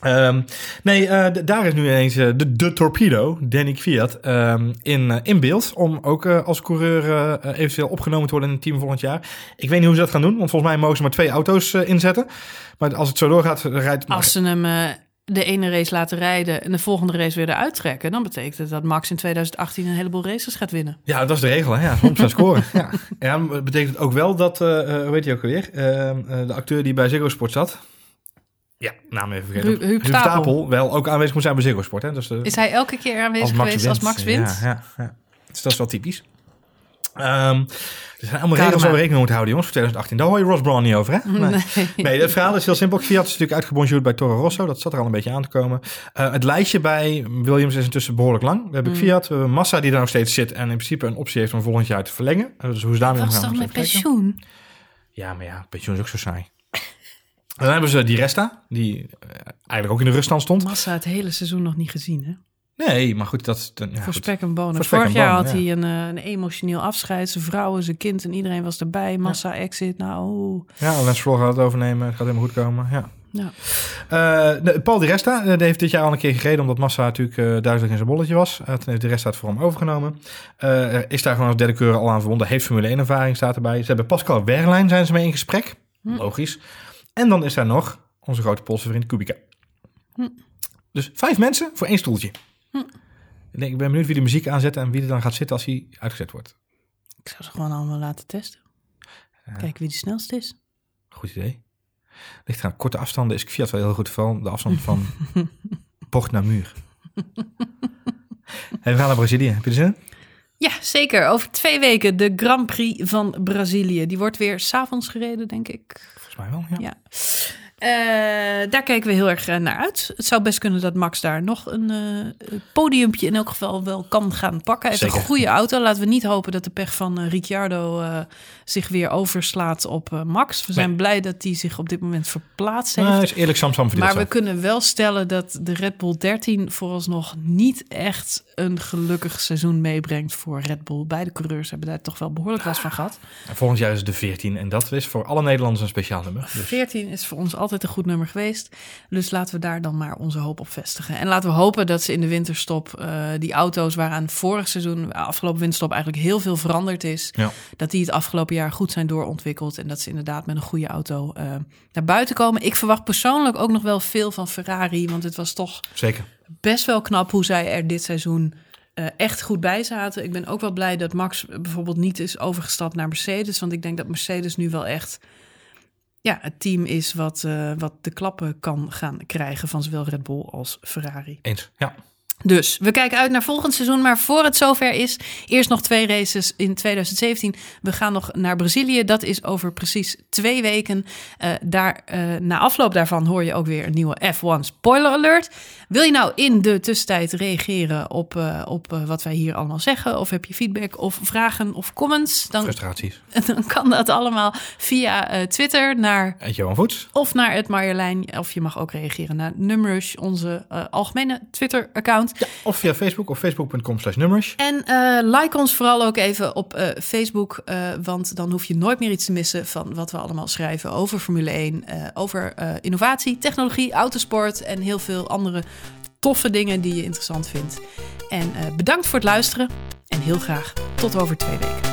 Ehm, nee, eh, daar is nu ineens eh, de, de torpedo, Danny Kvyat, ehm, in, in beeld. Om ook als coureur eventueel opgenomen te worden in het team volgend jaar. Ik weet niet hoe ze dat gaan doen, want volgens mij mogen ze maar twee auto's inzetten. Maar als het zo doorgaat, rijdt... Als ze hem de ene race laten rijden en de volgende race weer eruit trekken, dan betekent het dat Max in 2018 een heleboel races gaat winnen. Ja, dat is de regel, hè? Ja, 100% scoren. ja. ja, maar het betekent ook wel dat, eh eh, hoe heet je ook alweer? Ehm, eh, de acteur die bij Ziggo Sport zat. Ja, naam even vergeten. Hu- Huub Stapel. wel ook aanwezig moet zijn bij Ziggo Sport. Hè? Dus, eh, Is hij elke keer aanwezig geweest als Max wint? Ja, ja, ja. Dus dat is wel typisch. Ehm, er zijn allemaal regels waar we rekening moeten houden, jongens, voor 2018. Daar hoor je Ross Brawn niet over, hè? Nee. Nee, het verhaal is heel simpel. Fiat is natuurlijk uitgebonjourd bij Toro Rosso. Dat zat er al een beetje aan te komen. Eh, het lijstje bij Williams is intussen behoorlijk lang. We hebben Mm. Fiat, we hebben Massa die daar nog steeds zit... en in principe een optie heeft om volgend jaar te verlengen. Eh, dus hoe ze daarmee omgaan, toch moeten met we even kijken. pensioen? Ja, maar ja, pensioen is ook zo saai. En dan hebben ze die Resta, die eh, eigenlijk ook in de ruststand stond. Massa het hele seizoen nog niet gezien, hè? Nee, maar goed, dat is... Ja, voor goed. spek en bonen. Voor spek Vorig en jaar bonen, had ja. hij een, eh, een emotioneel afscheid. Zijn vrouw, zijn kind en iedereen was erbij. Massa exit. Nou. Ja, Lens Stroll gaat het overnemen. Het gaat helemaal goed komen, ja. ja. Eh, Paul Di Resta eh, die heeft dit jaar al een keer gereden... omdat Massa natuurlijk duizelig in zijn bolletje was. Uh, toen heeft Di Resta het voor hem overgenomen. Is daar gewoon als derde keur al aan verbonden. Heeft Formule 1 ervaring, staat erbij. Ze hebben Pascal Wehrlein zijn ze mee in gesprek. Hm. Logisch. En dan is daar nog onze grote Poolse vriend Kubica. Hm. Dus vijf mensen voor één stoeltje. Hm. Ik, ben benieuwd wie de muziek aanzet... en wie er dan gaat zitten als hij uitgezet wordt. Ik zou ze gewoon allemaal laten testen. Kijken wie de snelste is. Goed idee. Ligt aan korte afstanden is Fiat wel heel goed. Vooral de afstand van bocht naar muur. Hey, we gaan naar Brazilië. Heb je er zin in? Ja, zeker. Over twee weken de Grand Prix van Brazilië. Die wordt weer s'avonds gereden, denk ik. Volgens mij wel, ja. Ja. Eh, daar kijken we heel erg eh, naar uit. Het zou best kunnen dat Max daar nog een eh podiumpje in elk geval wel kan gaan pakken. Hij heeft Zeker. een goede auto. Laten we niet hopen dat de pech van eh, Ricciardo zich weer overslaat op Max. We zijn Nee. blij dat hij zich op dit moment verplaatst heeft. Nou, is eerlijk verdient Maar we het kunnen wel stellen dat de Red Bull 13 vooralsnog niet echt een gelukkig seizoen meebrengt voor Red Bull. Beide coureurs hebben daar toch wel behoorlijk last van gehad. En volgend jaar is de 14 en dat is voor alle Nederlanders een speciaal nummer. Dus 14 is voor ons altijd een goed nummer geweest. Dus laten we daar dan maar onze hoop op vestigen. En laten we hopen dat ze in de winterstop eh, die auto's waaraan vorig seizoen, afgelopen winterstop eigenlijk heel veel veranderd is. Ja. Dat die het afgelopen jaar goed zijn doorontwikkeld. En dat ze inderdaad met een goede auto eh, naar buiten komen. Ik verwacht persoonlijk ook nog wel veel van Ferrari. Want het was toch zeker. Best wel knap hoe zij er dit seizoen eh, echt goed bij zaten. Ik ben ook wel blij dat Max bijvoorbeeld niet is overgestapt naar Mercedes. Want ik denk dat Mercedes nu wel echt ja, het team is wat, eh, wat de klappen kan gaan krijgen van zowel Red Bull als Ferrari. Eens, ja. Dus we kijken uit naar volgend seizoen. Maar voor het zover is, eerst nog twee races in 2017. We gaan nog naar Brazilië. Dat is over precies twee weken. Eh, daar, eh, na afloop daarvan hoor je ook weer een nieuwe F1 spoiler alert. Wil je nou in de tussentijd reageren op, eh, op wat wij hier allemaal zeggen? Of heb je feedback of vragen of comments? Dan, Frustraties. dan kan dat allemaal via Twitter naar Johan Voets. of naar het Marjolein. Of je mag ook reageren naar Numrush, onze algemene Twitter-account. Bedankt. Of via Facebook of facebook.com slash nummers. En eh, like ons vooral ook even op eh, Facebook, eh, want dan hoef je nooit meer iets te missen van wat we allemaal schrijven over Formule 1, eh, over innovatie, technologie, autosport en heel veel andere toffe dingen die je interessant vindt. En bedankt voor het luisteren en heel graag tot over twee weken.